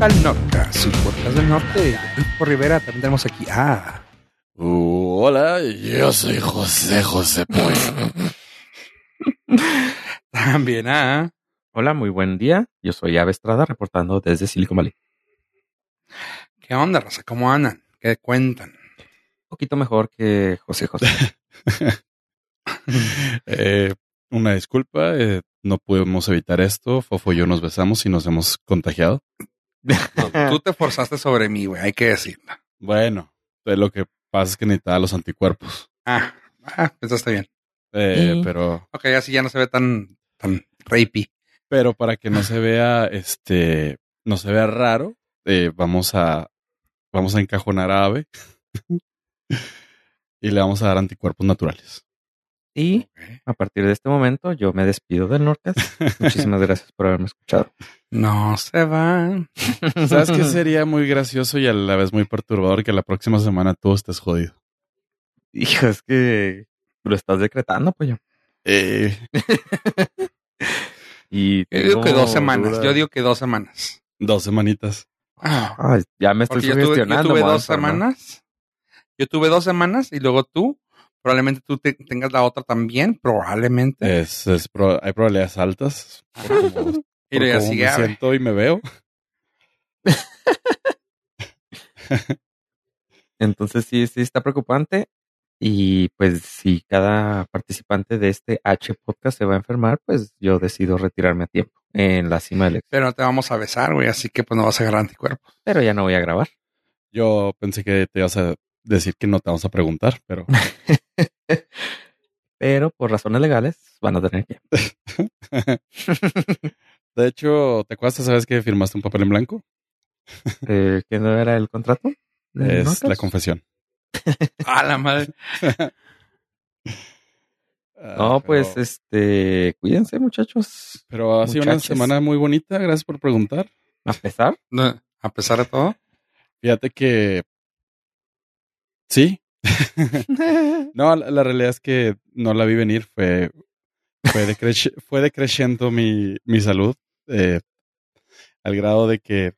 Al Norca, su podcast del norte. Por Rivera tendremos aquí a. Uh, hola, yo soy José José pues. También a. Hola, muy buen día. Yo soy Ave Estrada reportando desde Silicon Valley. ¿Qué onda, raza? ¿Cómo andan? ¿Qué cuentan? Un poquito mejor que José José. eh, una disculpa, eh, no pudimos evitar esto. Fofo y yo nos besamos y nos hemos contagiado. No, tú te forzaste sobre mí, güey, hay que decirlo. Bueno, pues lo que pasa es que necesitaba los anticuerpos. Ah, ah eso está bien. Eh. Pero. Ok, así ya no se ve tan, tan rapey. Pero para que no se vea, este, no se vea raro, eh, vamos a, vamos a encajonar a Ave y le vamos a dar anticuerpos naturales. Y a partir de este momento yo me despido del Norcas. Muchísimas gracias por haberme escuchado. No se van. ¿Sabes qué sería muy gracioso y a la vez muy perturbador que la próxima semana tú estés jodido? Hijo, es que lo estás decretando, pues yo. Eh. y yo digo que dos semanas. Yo digo que dos semanas. Dos semanitas. Ah, Ay, ya me estoy yo sugestionando. Tuve, yo tuve dos semanas. Yo tuve dos semanas y luego tú probablemente tú te, tengas la otra también, probablemente. Es, es pro, hay probabilidades altas. Por como, y por me siento y me veo. Entonces sí, sí está preocupante. Y pues si cada participante de este H podcast se va a enfermar, pues yo decido retirarme a tiempo en la cima del éxito. Pero no te vamos a besar, güey, así que pues no vas a agarrar anticuerpos. Pero ya no voy a grabar. Yo pensé que te ibas a decir que no te vamos a preguntar, pero. pero por razones legales van a tener que. de hecho, ¿te acuerdas? ¿Sabes que firmaste un papel en blanco? eh, ¿Qué no era el contrato? Es la confesión. A la madre. no, pues pero, este, cuídense, muchachos. Pero ha sido una semana muy bonita. Gracias por preguntar. ¿A pesar? No, a pesar de todo. Fíjate que Sí. no, la, la, realidad es que no la vi venir. Fue, fue, decre fue decreciendo mi, mi salud eh, al grado de que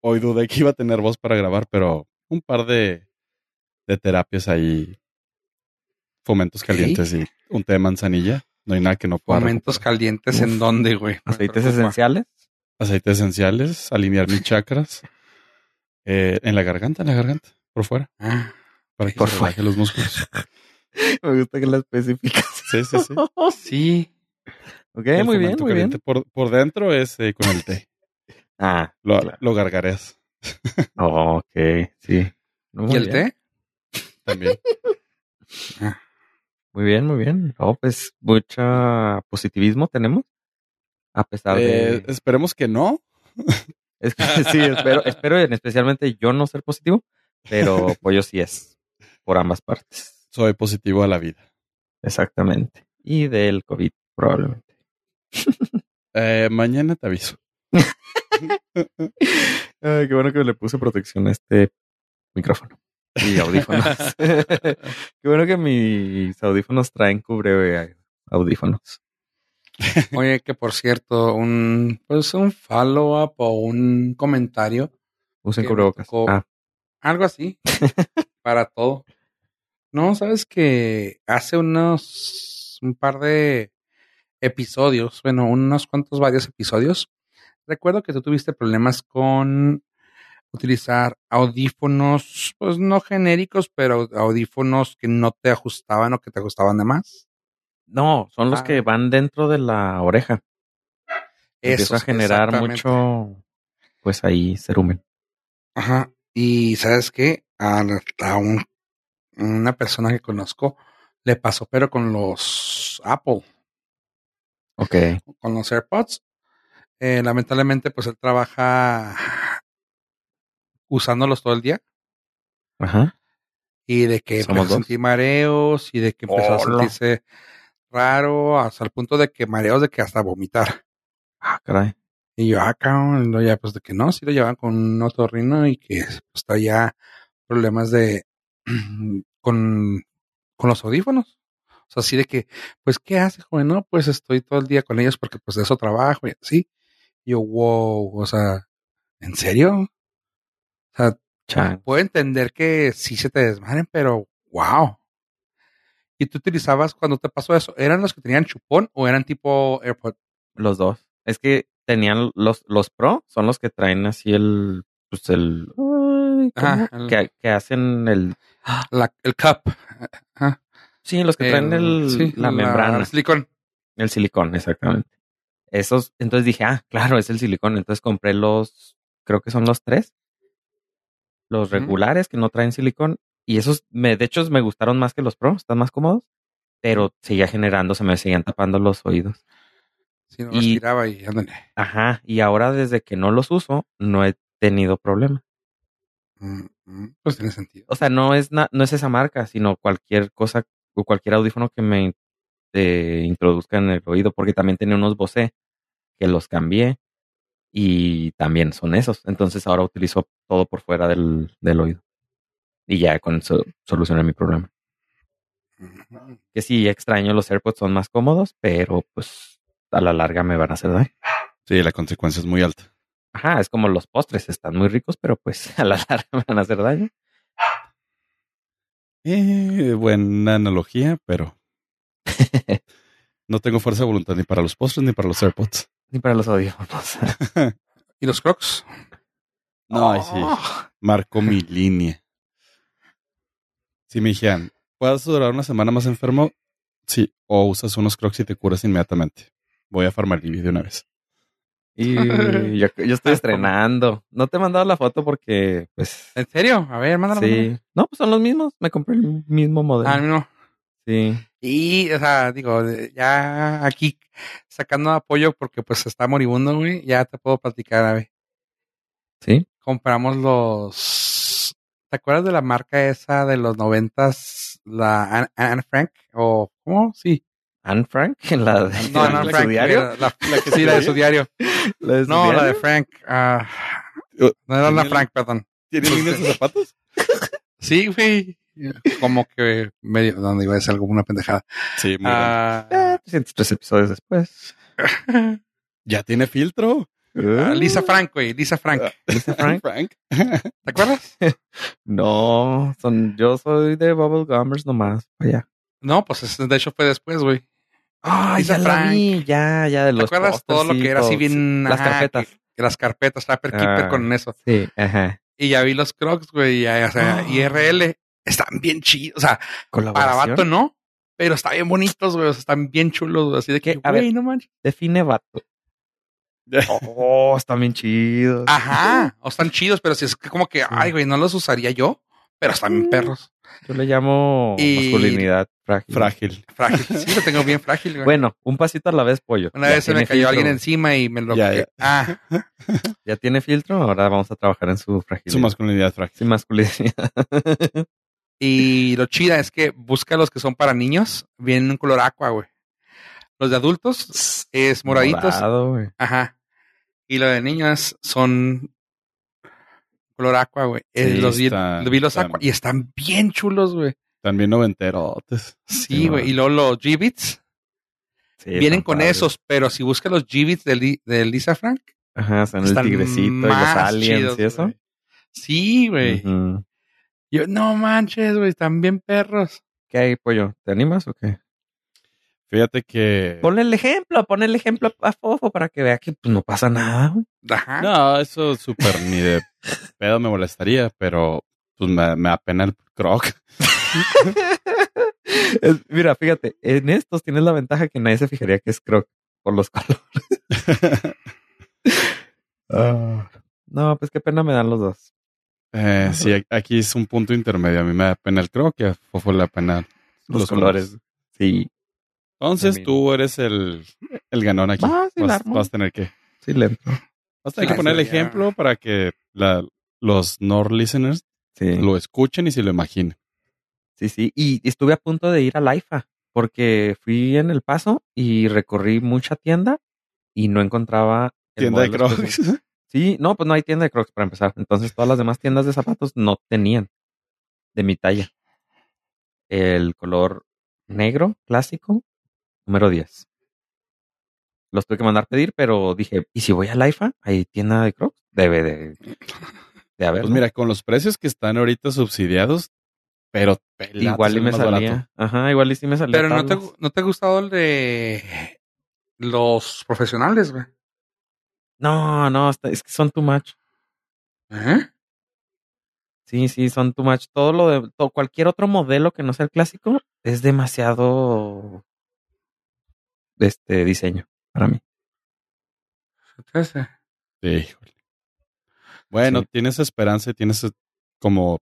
hoy dudé que iba a tener voz para grabar, pero un par de, de terapias ahí, fomentos calientes ¿Sí? y un té de manzanilla. No hay nada que no pueda. ¿Fomentos recuperar. calientes Uf. en dónde, güey? ¿Aceites esenciales? Aceites esenciales, alinear mis chakras. Eh, en la garganta, en la garganta, por fuera. Ah para que por se relaje los músculos. Me gusta que la especificas. Sí, sí, sí. sí. Ok, el muy bien, muy bien. Por, por dentro es eh, con el té. Ah, lo, claro. lo gargareas. Oh, ok, sí. Muy ¿Y el bien. té? También. ah. Muy bien, muy bien. Oh, pues mucha positivismo tenemos. A pesar de. Eh, esperemos que no. Es que sí, espero, espero en especialmente yo no ser positivo, pero Pollo sí es por ambas partes. Soy positivo a la vida. Exactamente. Y del COVID, probablemente. Eh, mañana te aviso. Ay, qué bueno que le puse protección a este micrófono y audífonos. qué bueno que mis audífonos traen cubre audífonos. Oye, que por cierto, un pues un follow-up o un comentario. Usen cubrebocas. Ah. Algo así. para todo. No, sabes que hace unos un par de episodios, bueno, unos cuantos varios episodios, recuerdo que tú tuviste problemas con utilizar audífonos, pues no genéricos, pero audífonos que no te ajustaban o que te ajustaban de más. No, son los ah. que van dentro de la oreja. Eso Empieza a generar mucho, pues ahí cerumen. Ajá. Y sabes qué, a, a un, una persona que conozco le pasó, pero con los Apple. Ok. Con los AirPods. Eh, lamentablemente, pues él trabaja usándolos todo el día. Ajá. Y de que empezó a sentir mareos y de que empezó Oh, a sentirse raro hasta el punto de que mareos de que hasta vomitar. Ah, caray. Y yo, ah, cabrón, no, ya pues de que no, sí lo llevaban con un otorrino y que pues, traía problemas de con, con los audífonos. O sea, así de que, pues, ¿qué hace, joven? No, pues estoy todo el día con ellos porque pues de eso trabajo y así. Y yo, wow, o sea, ¿En serio? O sea, puedo entender que sí se te desmadren, pero wow. ¿Y tú utilizabas cuando te pasó eso? ¿Eran los que tenían chupón o eran tipo AirPod? Los dos. Es que tenían los, los Pro, son los que traen así el, pues el, que, que hacen el, La- el cup. Ajá. sí, los que traen el, sí, la membrana, el silicón. el silicón, exactamente. Esos, entonces dije, ah, claro, es el silicón. Entonces compré los, creo que son los tres, los regulares que no traen silicón. Y esos, me, de hecho, me gustaron más que los Pro, están más cómodos, pero seguía generando, se me seguían tapando los oídos. Si no Y- respiraba y ándale. Ajá, y ahora desde que no los uso, no he tenido problema. Mm, mm, Pues tiene sentido. O sea, no es, na- no es esa marca, sino cualquier cosa o cualquier audífono que me eh, introduzca en el oído, porque también tenía unos Bose que los cambié y también son esos. Entonces ahora utilizo todo por fuera del, del oído. Y ya con eso solucioné mi problema. Que sí, extraño, los AirPods son más cómodos, pero pues a la larga me van a hacer daño. Sí, la consecuencia es muy alta. Ajá, es como los postres, están muy ricos, pero pues a la larga me van a hacer daño. Eh, buena analogía, pero no tengo fuerza de voluntad ni para los postres ni para los AirPods. Ni para los audífonos. ¿Y los crocs? No, ay, sí. Marco mi línea. Si me dijeran, ¿puedes durar una semana más enfermo? Sí. O usas unos crocs y te curas inmediatamente. Voy a Farmalibi de una vez. Y yo, yo estoy estrenando. No te he mandado la foto porque, pues, ¿En serio? A ver, mándalo. sí. No, pues son los mismos. Me compré el mismo modelo. Ah, no. Sí. Y, o sea, digo, ya aquí sacando apoyo porque pues está moribundo, güey, ya te puedo platicar, a ver. Sí. Compramos los... ¿Te acuerdas de la marca esa de los noventas? La Anne, Anne Frank? ¿O cómo? Sí. Anne Frank, la de, No, de Frank. su diario. La, la- sí, la de su diario. ¿La de su No, la de Frank. ah, Uh, no era la ¿tenía el- Frank, perdón. ¿Tiene líneas de zapatos? Sí, güey. Como que medio, donde iba a decir alguna pendejada. Sí, muy Ah, Eh, 303 episodios después. ¿Ya tiene filtro? ah, Lisa Frank, güey, Lisa Frank. Lisa Frank. Frank. ¿Te acuerdas? No, son, yo soy de Bubble Gummers nomás. Vaya. No, pues es- de hecho fue después, güey. Ah, Lisa ya la Frank. vi, ya, ya de ¿Te los acuerdas todo lo que era así bien? Las ajá, carpetas. que- las carpetas, Trapper Keeper Ah. con eso. Sí, ajá. Y ya vi los Crocs, güey, ya, o sea, Ah. IRL. Están bien chidos. O sea, para vato no, pero están bien bonitos, güey. O sea, están bien chulos, güey, Así de que, güey, no manches. Define vato. Oh, están bien chidos. Ajá. O están chidos, pero si es que como que, ay, güey, no los usaría yo, pero están bien Mm. perros. Yo le llamo Y- masculinidad frágil. Frágil. Frágil. Sí, lo tengo bien frágil, güey. Bueno, un pasito a la vez, pollo. Una Ya vez se me cayó filtro. alguien encima y me lo... Ya, ya. Ah, Ya tiene filtro, ahora vamos a trabajar en su fragilidad. Su masculinidad frágil. Su masculinidad. y lo chida es que busca los que son para niños, vienen en color aqua, güey. Los de adultos es moraditos. Morado, güey. Ajá. Y lo de niñas son color aqua, güey. Eh, Sí, los vi, están- vi los están- aqua y están bien chulos, güey. También noventerotes. Sí, Sí, güey. Y luego los G-Bits Sí, vienen están con padres. esos, pero si buscas los G-Bits de, Li- de Lisa Frank, Ajá, son el están tigrecito y los más aliens chidos, y eso. Sí, güey. Yo, no manches, güey, están bien perros. ¿Qué hay, pollo? ¿Te animas o qué? Fíjate que. Ponle el ejemplo, ponle el ejemplo a Fofo para que vea que pues, no pasa nada. güey. Ajá. No, eso súper ni de pedo me molestaría, pero pues me, me apena el croc. Es- Mira, fíjate, en estos tienes la ventaja que nadie se fijaría que es croc por los colores. Ah. No, pues qué pena me dan los dos. Eh, sí, aquí es un punto intermedio. A mí me da pena el croc y a Fofo le da pena Los, los, colores. colores. Sí, Entonces tú eres el, el ganón aquí. Sí, vas a tener que, sí, lento. Vas a tener que poner el ejemplo para que la- los Nord listeners Sí. lo escuchen y se lo imaginen. Sí, sí. Y estuve a punto de ir a la IFA porque fui en el paso y recorrí mucha tienda y no encontraba Tienda de crocs. Sí, no, pues no hay tienda de crocs para empezar. Entonces todas las demás tiendas de zapatos no tenían de mi talla. El color negro clásico, número 10. Los tuve que mandar pedir, pero dije, ¿y si voy a la IFA? ¿Hay tienda de Crocs? Debe de, de haber. Pues ¿no? mira, con los precios que están ahorita subsidiados, pero igual y me salía. barato. Ajá, igual y sí me salía. Pero no te, no te ha gustado el de los profesionales, güey. No, no, es que son too much. ¿Eh? Sí, sí, son too much. Todo lo de todo, cualquier otro modelo que no sea el clásico es demasiado este diseño para mí. Ese. Sí, híjole. Bueno, Sí. tienes esperanza y tienes eh, como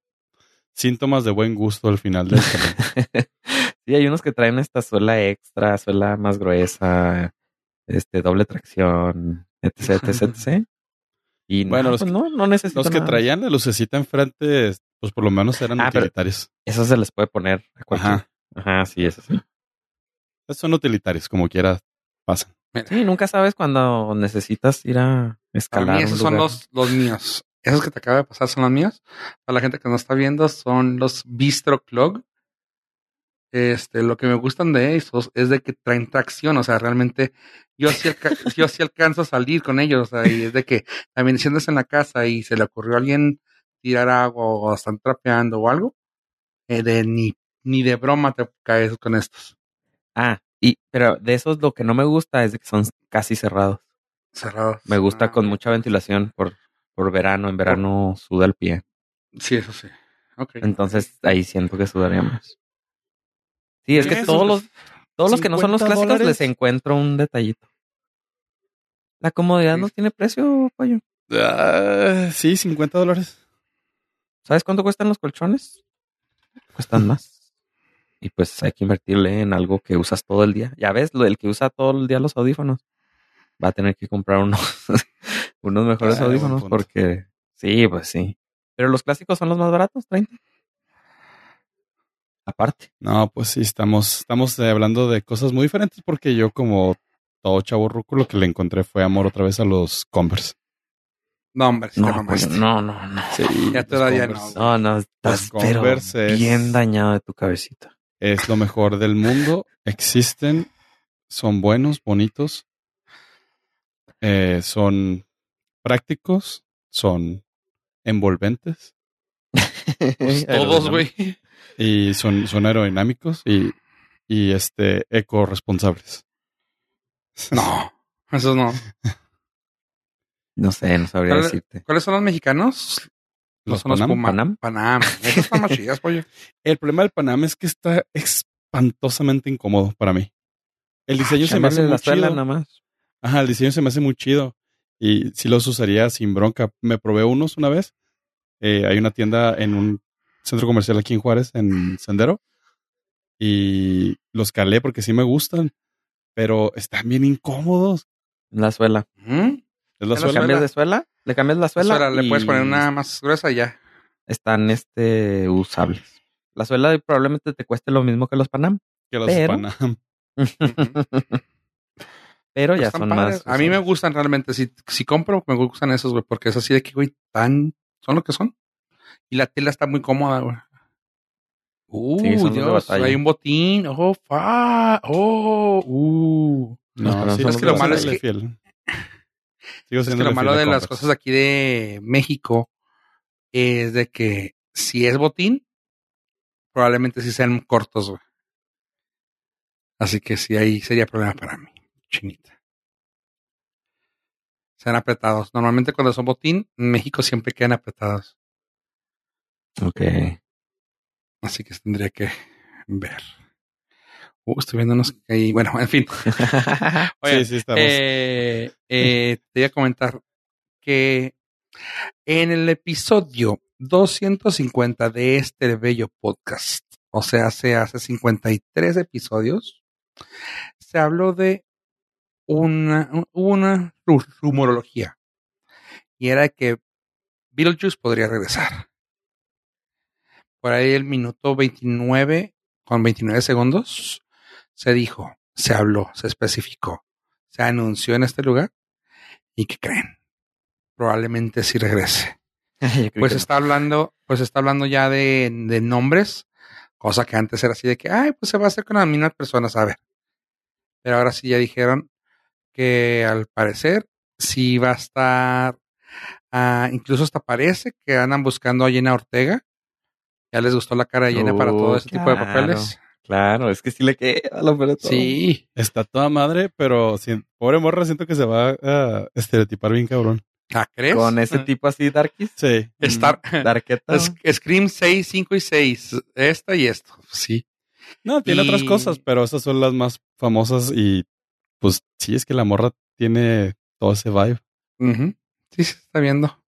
síntomas de buen gusto al final del camino. sí, hay unos que traen esta suela extra, suela más gruesa, este doble tracción, etc, etc, etc. Y Bueno, no, los pues que- no, no necesito Los que nada. traían la lucecita enfrente, pues por lo menos eran Ah, utilitarios. Eso se les puede poner a cualquier. Ajá. Ajá, sí, eso sí. Son utilitarios, como quiera pasan. Sí, nunca sabes cuando necesitas ir a escalar. mí un esos son los, los míos. Esos que te acaba de pasar son los míos. Para la gente que no está viendo, son los Bistro Clog. Este, lo que me gustan de esos es de que traen tracción. O sea, realmente yo sí, yo sí alcanzo a salir con ellos. O sea, y es de que también si andas en la casa y se le ocurrió a alguien tirar agua o están trapeando o algo, eh, de ni, ni de broma te caes con estos Ah, y, pero de esos lo que no me gusta es de que son casi cerrados. cerrados. Me gusta Ah, con mucha ventilación por, por verano. En verano suda el pie. Sí, eso sí. Entonces ahí siento que sudaría más. Sí, es que todos los, todos los que no son los 50 clásicos dólares. les encuentro un detallito. La comodidad no tiene precio, pollo. Ah, sí, 50 dólares. ¿Sabes cuánto cuestan los colchones? Cuestan más. Y pues hay que invertirle en algo que usas todo el día. Ya ves, lo del que usa todo el día los audífonos. Va a tener que comprar unos, unos mejores Ah, audífonos porque sí, pues sí. Pero los clásicos son los más baratos, 30. Aparte. No, pues sí, estamos, estamos eh, hablando de cosas muy diferentes porque yo como todo chavo ruco lo que le encontré fue amor otra vez a los Converse. No, hombre, te No, no, no, no. Sí, Ya ya Converse No, no, estás pero bien dañado de tu cabecita. Es lo mejor del mundo. Existen, son buenos, bonitos, eh, son prácticos, son envolventes Pues todos, güey. y son, son aerodinámicos y, y este eco-responsables. No, esos no. No sé, no sabría ¿Cuál- decirte. ¿Cuáles son los mexicanos? Los son los Panam. Puma. Panam. Panam. Están más chidas, pollo. El problema del Panam es que está espantosamente incómodo para mí. El diseño se me hace muy la suela chido. nada más. Ajá, el diseño se me hace muy chido. Y sí los usaría sin bronca. Me probé unos una vez. Eh, hay una tienda en un centro comercial aquí en Juárez, en Sendero. Y los calé porque sí me gustan. Pero están bien incómodos. La suela. ¿Mm? Es la ¿Le ¿Le suela. cambias de suela? ¿Le cambias la suela? Suela, le y puedes poner una más gruesa y ya. Están este, usables. La suela probablemente te cueste lo mismo que los Panam. Que los pero- Panam. Pero Pues ya están son padres. más. A mí me gustan realmente. Si, si compro, me gustan esos, güey, porque es así de que, güey, tan. Son lo que son. Y la tela está muy cómoda, güey. Uh, Sí, Dios, hay un botín. Oh, fa. Oh, uh. No, No, son es que lo malo es batalla. que... Fiel. Sigo Es que lo malo de las cosas aquí de México es de que si es botín, probablemente sí sean cortos, güey. Así que sí, ahí sería problema para mí, chinita. Sean apretados. Normalmente cuando son botín, en México siempre quedan apretados. Ok. Así que tendría que ver. Uh, estoy viendo unos que hay. Bueno, en fin. Oigan, Sí, sí, estamos. Eh, eh, te voy a comentar que en el episodio 250 de este bello podcast, o sea, hace, hace 53 episodios, se habló de una, una ru- rumorología. Y era que Beetlejuice podría regresar. Por ahí el minuto 29 con 29 segundos se dijo, se habló, se especificó, se anunció en este lugar y que creen, probablemente sí regrese. Pues está hablando, pues está hablando ya de, de nombres, cosa que antes era así de que, ay, pues se va a hacer con las mismas personas, a ver. Pero ahora sí ya dijeron que al parecer sí va a estar, ah, incluso hasta parece que andan buscando a Jenna Ortega. Ya les gustó la cara de Jenna para todo Oh, ese tipo de papeles. Claro, es que sí le queda de todo. Sí, Está toda madre, pero si- pobre morra, siento que se va a estereotipar bien cabrón. ¿la crees? Con ese Ah, tipo así, Darkies. Sí. Star- Darketa. Es- Scream 6, 5 y 6. Esta y esto. Sí. No, tiene Y- otras cosas, pero esas son las más famosas y pues sí, es que la morra tiene todo ese vibe. Ujú. Sí, se está viendo.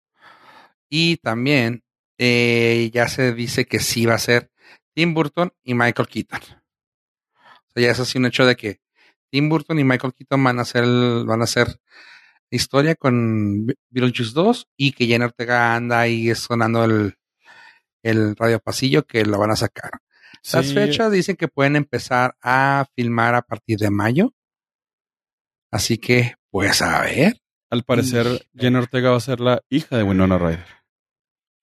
Y también eh, ya se dice que sí va a ser Tim Burton y Michael Keaton. O sea, ya es así un hecho de que Tim Burton y Michael Keaton van a hacer, van a hacer historia con Be- Beetlejuice 2 y que Jenna Ortega anda ahí sonando el, el radio pasillo que lo van a sacar. Las fechas dicen que pueden empezar a filmar a partir de mayo. Así que, pues a ver. Al parecer, Y- Jenna Ortega va a ser la hija de Winona Ryder.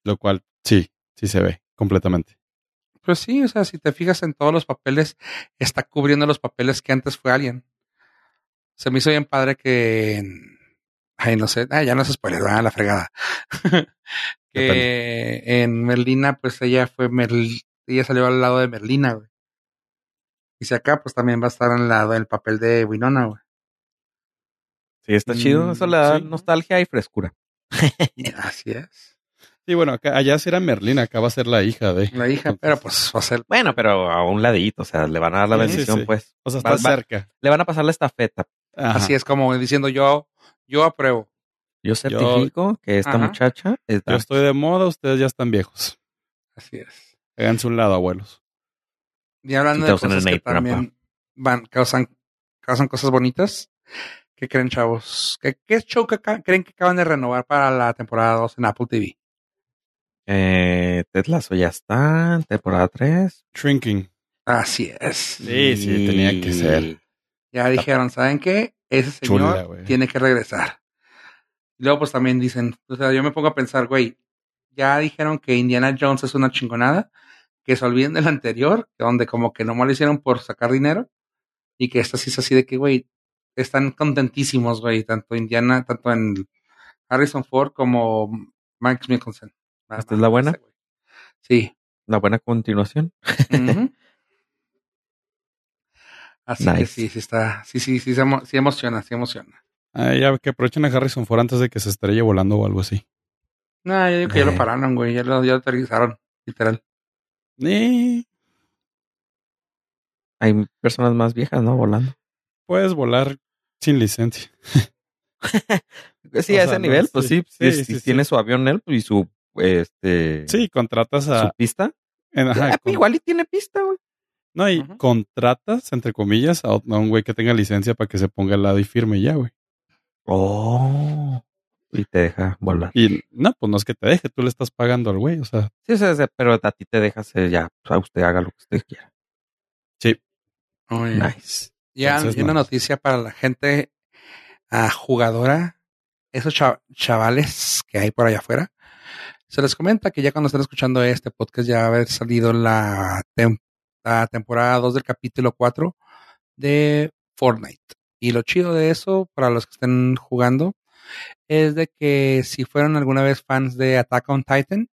Lo cual, sí, sí se ve completamente. Pues sí, o sea, si te fijas en todos los papeles, está cubriendo los papeles que antes fue alguien. Se me hizo bien padre que. Ay, no sé, ay, ya no es spoiler, ¿verdad? la fregada. que en Merlina, pues ella fue Merl... ella salió al lado de Merlina, güey. Y si acá, pues también va a estar al lado del papel de Winona, güey. Sí, está chido. Mm, Eso le da sí. nostalgia y frescura. Así es. Sí, bueno, acá, allá sí era Merlina, acá va a ser la hija de. La hija, Entonces- pero pues va a ser. Bueno, pero a un ladito, o sea, le van a dar la sí, bendición, sí. pues. O sea, está va- cerca. Le van a pasar la estafeta. Ajá. Así es como diciendo yo, yo apruebo. Yo certifico que esta Ajá. muchacha es Yo estoy de moda, ustedes ya están viejos. Así es. Háganse un lado, abuelos. Y hablando de cosas el que también van, causan, causan cosas bonitas. ¿Qué creen, chavos? ¿Qué, qué show que creen que acaban de renovar para la temporada 2 en Apple TV? Eh, Ted Lasso ya está, temporada 3. Shrinking. Así es. Sí, sí, tenía que ser. Ya dijeron, ¿saben qué? Ese señor Chula, tiene que regresar. Y luego pues también dicen, o sea, yo me pongo a pensar, güey, ya dijeron que Indiana Jones es una chingonada, que se olviden del anterior, donde como que nomás lo hicieron por sacar dinero, y que esta sí es así de que, güey, están contentísimos, güey, tanto Indiana, tanto en Harrison Ford como Max Mikkelsen. ¿Esta es la buena? Sí. La buena continuación. Así que Nice. sí, sí está, sí, sí, sí, se emo- sí emociona, sí emociona. Ah, ya que aprovechen a Harrison Ford antes de que se estrelle volando o algo así. No, yo digo que ya lo Eh. pararon, güey, ya lo, ya lo aterrizaron, literal. Y Hay personas más viejas, ¿no? Volando. puedes volar sin licencia. Sí, O a sea, ese no, nivel, pues sí, sí. sí. tiene su avión él y su, este, Sí, contratas su a. pista. en- ajá, Ah, con- Igual y tiene pista, güey. no, y contratas, entre comillas, a, un güey que tenga licencia para que se ponga al lado y firme ya, güey. Oh. Y te deja volar. Y no, pues no es que te deje, tú le estás pagando al güey, o sea, Sí, o sea, pero a ti te dejas eh, ya, pues, a usted haga lo que usted quiera. sí. Nice. Ya Entonces, y una no. noticia para la gente ah, jugadora, esos cha- chavales que hay por allá afuera. Se les comenta que ya cuando estén escuchando este podcast ya va a haber salido la, tem- la temporada 2 del capítulo 4 de Fortnite. Y lo chido de eso, para los que estén jugando, es de que si fueron alguna vez fans de Attack on Titan,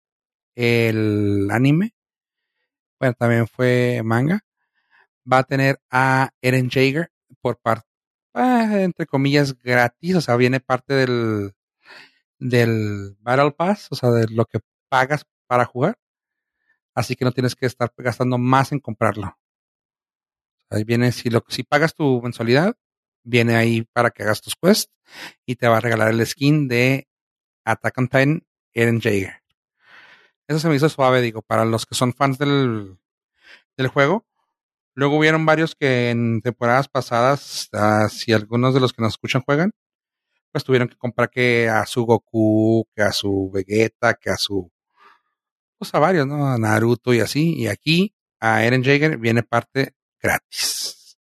el anime, bueno, también fue manga, va a tener a Eren Jaeger por parte, entre comillas, gratis, o sea, viene parte del, del Battle Pass, o sea, de lo que pagas para jugar. Así que no tienes que estar gastando más en comprarlo. Ahí viene, si, lo, si pagas tu mensualidad, viene ahí para que hagas tus quests y te va a regalar el skin de Attack on Titan Eren Jaeger. Eso se me hizo suave, digo, para los que son fans del, del juego. Luego hubieron varios que en temporadas pasadas, ah, si algunos de los que nos escuchan juegan, pues tuvieron que comprar que a su Goku, que a su Vegeta, que a su, pues a varios, ¿no? A Naruto y así. Y aquí a Eren Jaeger viene parte gratis.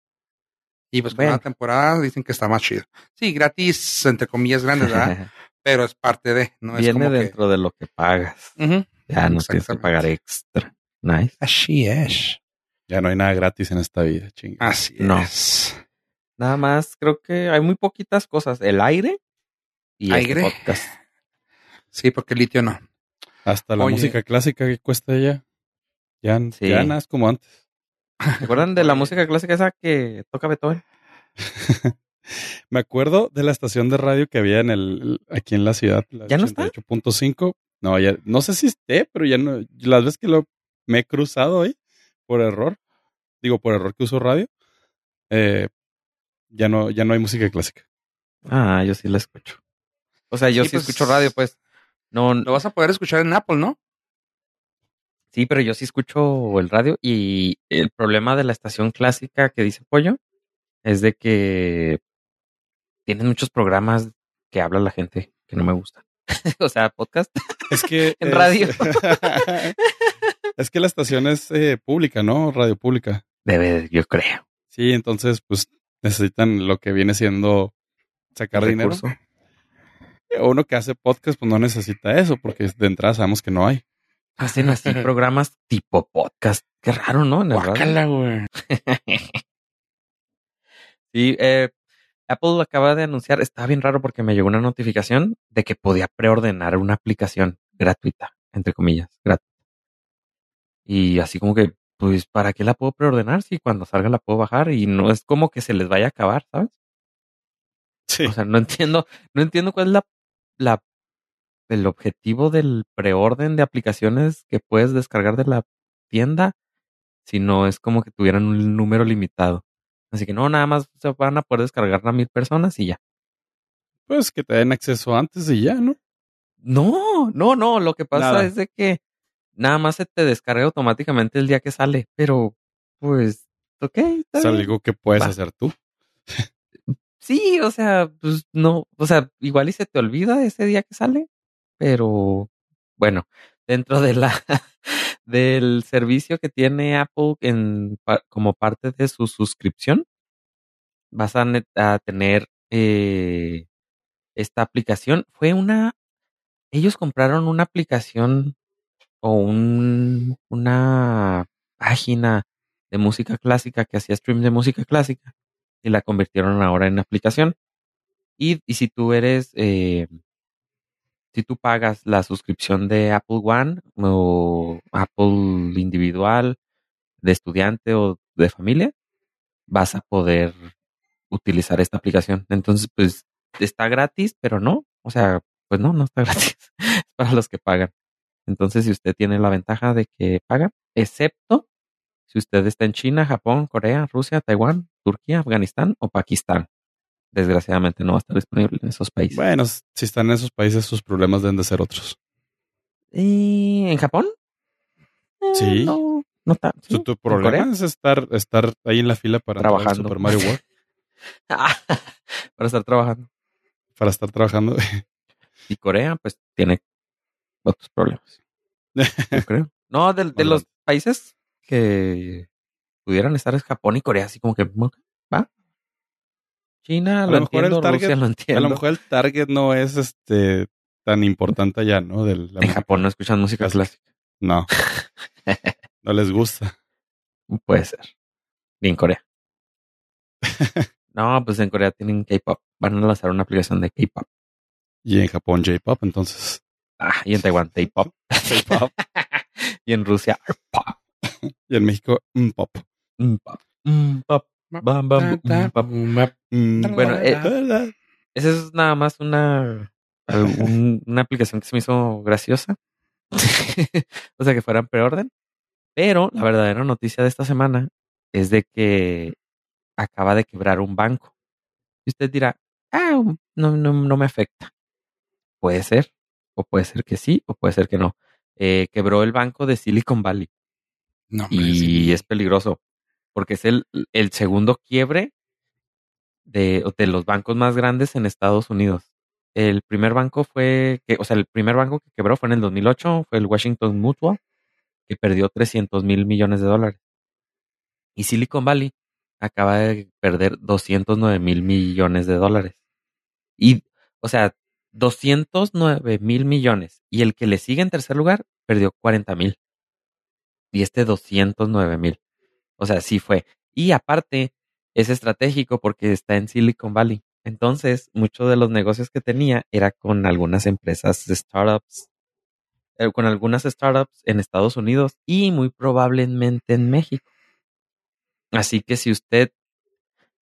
Y pues con Bueno. la temporada dicen que está más chido. Sí, gratis, entre comillas grandes, ¿verdad? Pero es parte de, no es Viene como dentro de lo que pagas. Ya no tienes que pagar extra. Nice. Así es. Ya no hay nada gratis en esta vida, chinga. Así No. es. Nada más, creo que hay muy poquitas cosas. El aire y este podcast. Sí, porque el litio no. Hasta la Oye. música clásica que cuesta ya. Ya, Sí. ya nada es como antes. ¿Se acuerdan de la música clásica esa que toca Beethoven? Me acuerdo de la estación de radio que había en el aquí en la ciudad, la ¿Ya no está? 88.5. No, ya no sé si esté, pero ya no las veces que lo me he cruzado ahí por error. Digo, por error que uso radio. eh, ya no ya no hay música clásica. Ah, yo sí la escucho. O sea, yo Sí, sí, pues, escucho radio, pues. No, Lo vas a poder escuchar en Apple, ¿no? sí, pero yo sí escucho el radio y el problema de la estación clásica que dice Pollo es de que tienen muchos programas que habla la gente que no me gustan. o sea, podcast. Es que En es- radio. es que la estación es eh, pública, ¿no? Radio pública. Debe, yo creo. Sí, entonces pues necesitan lo que viene siendo sacar dinero. Recurso. Uno que hace podcast pues no necesita eso porque de entrada sabemos que no hay. Hacen así programas tipo podcast. Qué raro, ¿no? En el radio. Guácala, güey. Sí, eh, Apple acaba de anunciar, estaba bien raro porque me llegó una notificación de que podía preordenar una aplicación gratuita, entre comillas, gratuita. Y así como que, pues, ¿para qué la puedo preordenar si cuando salga la puedo bajar? Y no es como que se les vaya a acabar, ¿sabes? Sí. O sea, no entiendo, no entiendo cuál es la, la, el objetivo del preorden de aplicaciones que puedes descargar de la tienda, si no es como que tuvieran un número limitado. Así que no, nada más se van a poder descargar a mil personas y ya. Pues que te den acceso antes y ya, ¿no? No, no, no. Lo que pasa Nada. es de que nada más se te descarga automáticamente el día que sale. Pero, pues, ok. está Es bien. algo que puedes Va. hacer tú. Sí, o sea, pues no, o sea, igual y se te olvida ese día que sale, pero bueno, dentro de la del servicio que tiene Apple en como parte de su suscripción, vas a tener eh, esta aplicación. Fue una, ellos compraron una aplicación o un, una página de música clásica que hacía stream de música clásica y la convirtieron ahora en aplicación. Y, y si tú eres, eh, si tú pagas la suscripción de Apple One o Apple individual, de estudiante o de familia, vas a poder utilizar esta aplicación. Entonces, pues está gratis, pero no. O sea, pues no, no está gratis. es para los que pagan. Entonces, si usted tiene la ventaja de que paga, excepto si usted está en China, Japón, Corea, Rusia, Taiwán, Turquía, Afganistán o Pakistán. Desgraciadamente no va a estar disponible en esos países. Bueno, si están en esos países, sus problemas deben de ser otros. ¿Y en Japón? Eh, Sí. No, no está. Tu, ¿sí? tu ¿En problema es estar, estar ahí en la fila para entrar Trabajando. Super Mario World, Para estar trabajando. para estar trabajando. Y Corea, pues, tiene otros problemas. Yo creo. No, de, los países que pudieran estar es Japón y Corea, así como que va. China, A lo lo mejor el entiendo, target- Rusia lo A entiendo. lo mejor el target no es este tan importante allá, ¿no? De la en. Japón no escuchan música clásica. clásica. No. No les gusta. Puede ser. Ni en Corea. no, pues en Corea tienen K-pop. Van a lanzar una aplicación de K-pop. Y en Japón J-pop, entonces. Ah, y en Taiwán K-pop. K-pop. y en Rusia pop. Y en México, pop. Pop. Pop. Bam, bam, pop. Mm, Bueno, eh. Esa es nada más una, una aplicación que se me hizo graciosa. o sea, que fuera en preorden. Pero la verdadera noticia de esta semana es de que acaba de quebrar un banco. Y usted dirá, ah, no, no, no me afecta. Puede ser, o puede ser que sí, o puede ser que no. Eh, quebró el banco de Silicon Valley No, y sí. es peligroso porque es el, el segundo quiebre de, de los bancos más grandes en Estados Unidos. El primer banco fue, que, o sea, el primer banco que quebró fue en el 2008, fue el Washington Mutual, que perdió 300 mil millones de dólares. Y Silicon Valley acaba de perder 209 mil millones de dólares. Y, o sea, 209 mil millones. Y el que le sigue en tercer lugar perdió 40 mil. Y este 209 mil. O sea, sí fue. Y aparte, es estratégico porque está en Silicon Valley. Entonces, muchos de los negocios que tenía era con algunas empresas de startups, eh, con algunas startups en Estados Unidos y muy probablemente en México. Así que si usted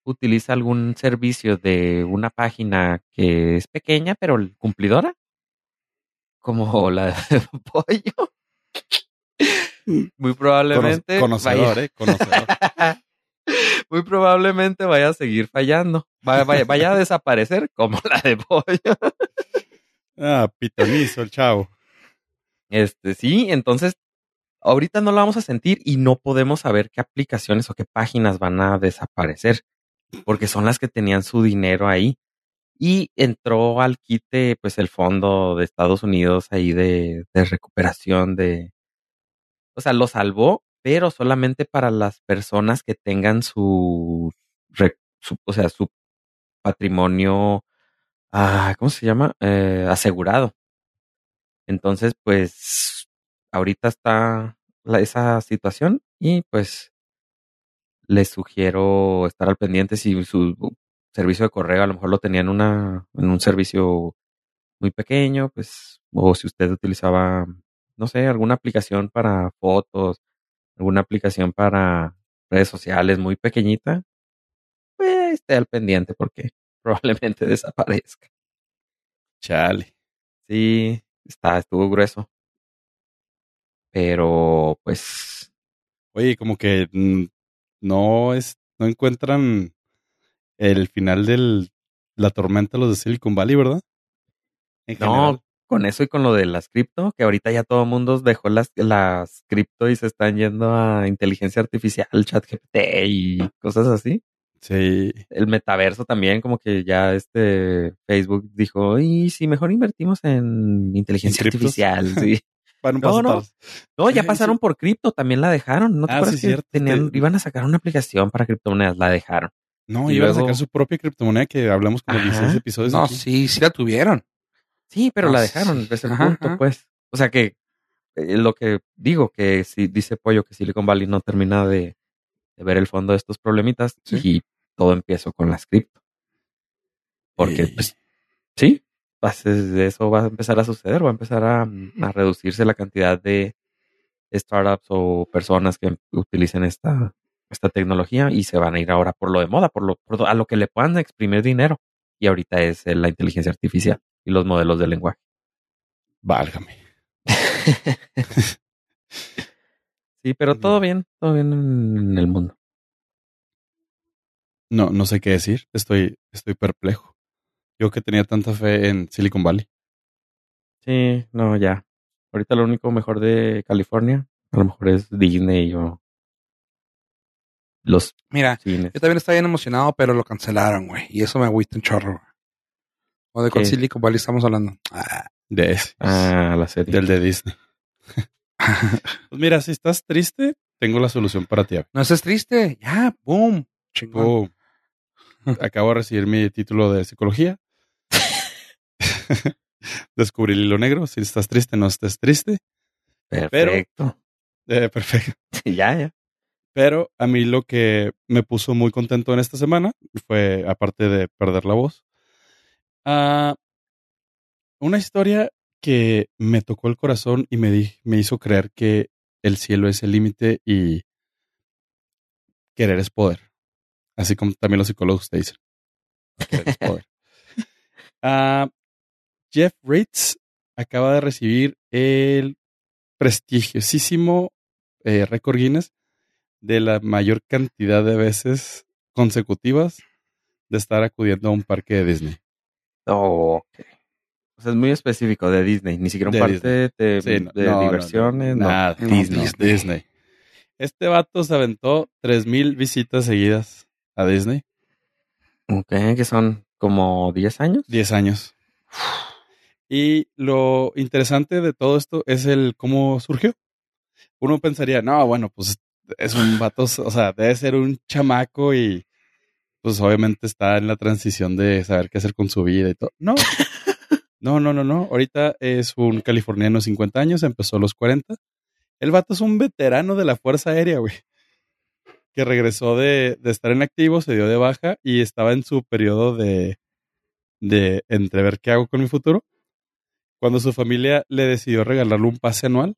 utiliza algún servicio de una página que es pequeña pero cumplidora, como la de pollo, muy probablemente conocedor, vaya, eh, conocedor. muy probablemente vaya a seguir fallando, vaya, vaya, vaya a desaparecer como la de pollo. ah, pitonizo el chavo. Este, sí, entonces ahorita no lo vamos a sentir y no podemos saber qué aplicaciones o qué páginas van a desaparecer, porque son las que tenían su dinero ahí. Y entró al quite, pues, el fondo de Estados Unidos ahí de, de recuperación de, o sea, lo salvó, pero solamente para las personas que tengan su, o sea, su patrimonio, ah, ¿cómo se llama? Eh, asegurado. Entonces, pues, ahorita está esa situación y pues les sugiero estar al pendiente si su servicio de correo a lo mejor lo tenía en una, en un servicio muy pequeño, pues, o si usted utilizaba, no sé, alguna aplicación para fotos, alguna aplicación para redes sociales muy pequeñita, pues esté al pendiente porque probablemente desaparezca. Chale. Sí, está, estuvo grueso. Pero, pues, Oye, como que mm, no es, no encuentran el final de la tormenta los de Silicon Valley, ¿verdad? En no, general. con eso y con lo de las cripto, que ahorita ya todo el mundo dejó las, las cripto y se están yendo a inteligencia artificial, chat GPT y cosas así. Sí. el metaverso también, como que ya este Facebook dijo, y si mejor invertimos en inteligencia artificial, sí. Van un No, paso no. ya Sí, pasaron sí. por cripto, también la dejaron. ¿No te Ah, acuerdas sí, que cierto, tenían, te- iban a sacar una aplicación para criptomonedas? La dejaron. No, Y iban a sacar su propia criptomoneda que hablamos como Ajá. 16 episodios. No, aquí. sí, sí la tuvieron. Sí, pero No, la sí. dejaron, es el Ajá, punto, ajá. pues. O sea que eh, lo que digo, que si dice Pollo que Silicon Valley no termina de, de ver el fondo de estos problemitas Sí. y todo empezó con las cripto. Porque, pues, sí, pues, es- eso va a empezar a suceder, va a empezar a, a reducirse la cantidad de startups o personas que utilicen esta, esta tecnología y se van a ir ahora por lo de moda, por lo, por lo- a lo que le puedan exprimir dinero. Y ahorita es eh, la inteligencia artificial y los modelos de lenguaje. Válgame. Sí, pero todo bien, todo bien en el mundo. No, no sé qué decir. Estoy, estoy perplejo. Yo que tenía tanta fe en Silicon Valley. Sí, no, ya. Ahorita lo único mejor de California, a lo mejor es Disney o los Mira, cines. yo también estaba bien emocionado, pero lo cancelaron, güey. Y eso me agüita un chorro, güey. ¿O de cuál ¿Qué? Silicon Valley estamos hablando? Ah, De ese. Ah, la serie. Del de Disney. Pues mira, si estás triste, tengo la solución para ti. no estés triste. Ya, boom. Chingón. Acabo de recibir mi título de psicología. Descubrí el hilo negro. Si estás triste, no estés triste. Perfecto. Eh, perfecto. ya, ya. Pero a mí lo que me puso muy contento en esta semana fue, aparte de perder la voz, ah, una historia que me tocó el corazón y me, di- me hizo creer que el cielo es el límite y querer es poder. Así como también los psicólogos te dicen. Querer es poder. Ah, Jeff Ritz acaba de recibir el prestigiosísimo eh, récord Guinness de la mayor cantidad de veces consecutivas de estar acudiendo a un parque de Disney. Oh, ok. O sea, es muy específico de Disney, ni siquiera un De parque de, Sí, no, de no, diversiones. no, nada, Disney, Disney. Disney. Este vato se aventó 3000 visitas seguidas a Disney, Ok, que son como 10 años. 10 años. Y lo interesante de todo esto es el cómo surgió. Uno pensaría, no, bueno, pues es un vato, o sea, debe ser un chamaco y pues obviamente está en la transición de saber qué hacer con su vida y todo. No, no, no, no, no. Ahorita es un californiano de 50 años, empezó a los 40. El vato es un veterano de la Fuerza Aérea, güey. que regresó de, de estar en activo, se dio de baja y estaba en su periodo de, de entrever qué hago con mi futuro. Cuando su familia le decidió regalarle un pase anual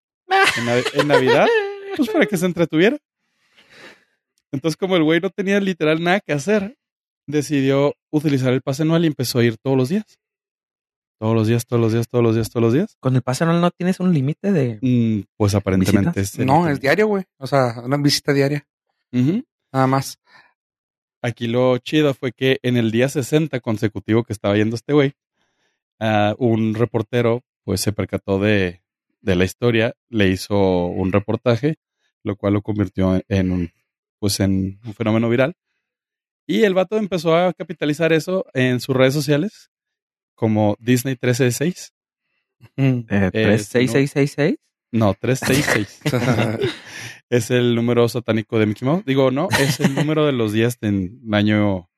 en, Nav- en Navidad, pues para que se entretuviera. Entonces, como el güey no tenía literal nada que hacer, decidió utilizar el pase anual y empezó a ir todos los días. Todos los días, todos los días, todos los días, todos los días. Con el pase anual no tienes un límite de. Mm, pues aparentemente es. No, es diario, güey. O sea, una visita diaria, nada más. Aquí lo chido fue que en el día 60 consecutivo que estaba yendo este güey, ah, un reportero pues se percató de, de la historia, le hizo un reportaje, lo cual lo convirtió en un, pues en un fenómeno viral. Y el vato empezó a capitalizar eso en sus redes sociales como Disney 1366. Mm. Eh, Eh, 36666. No, 366. es el número satánico de Mickey Mouse. Digo, no, es el número de los días en un año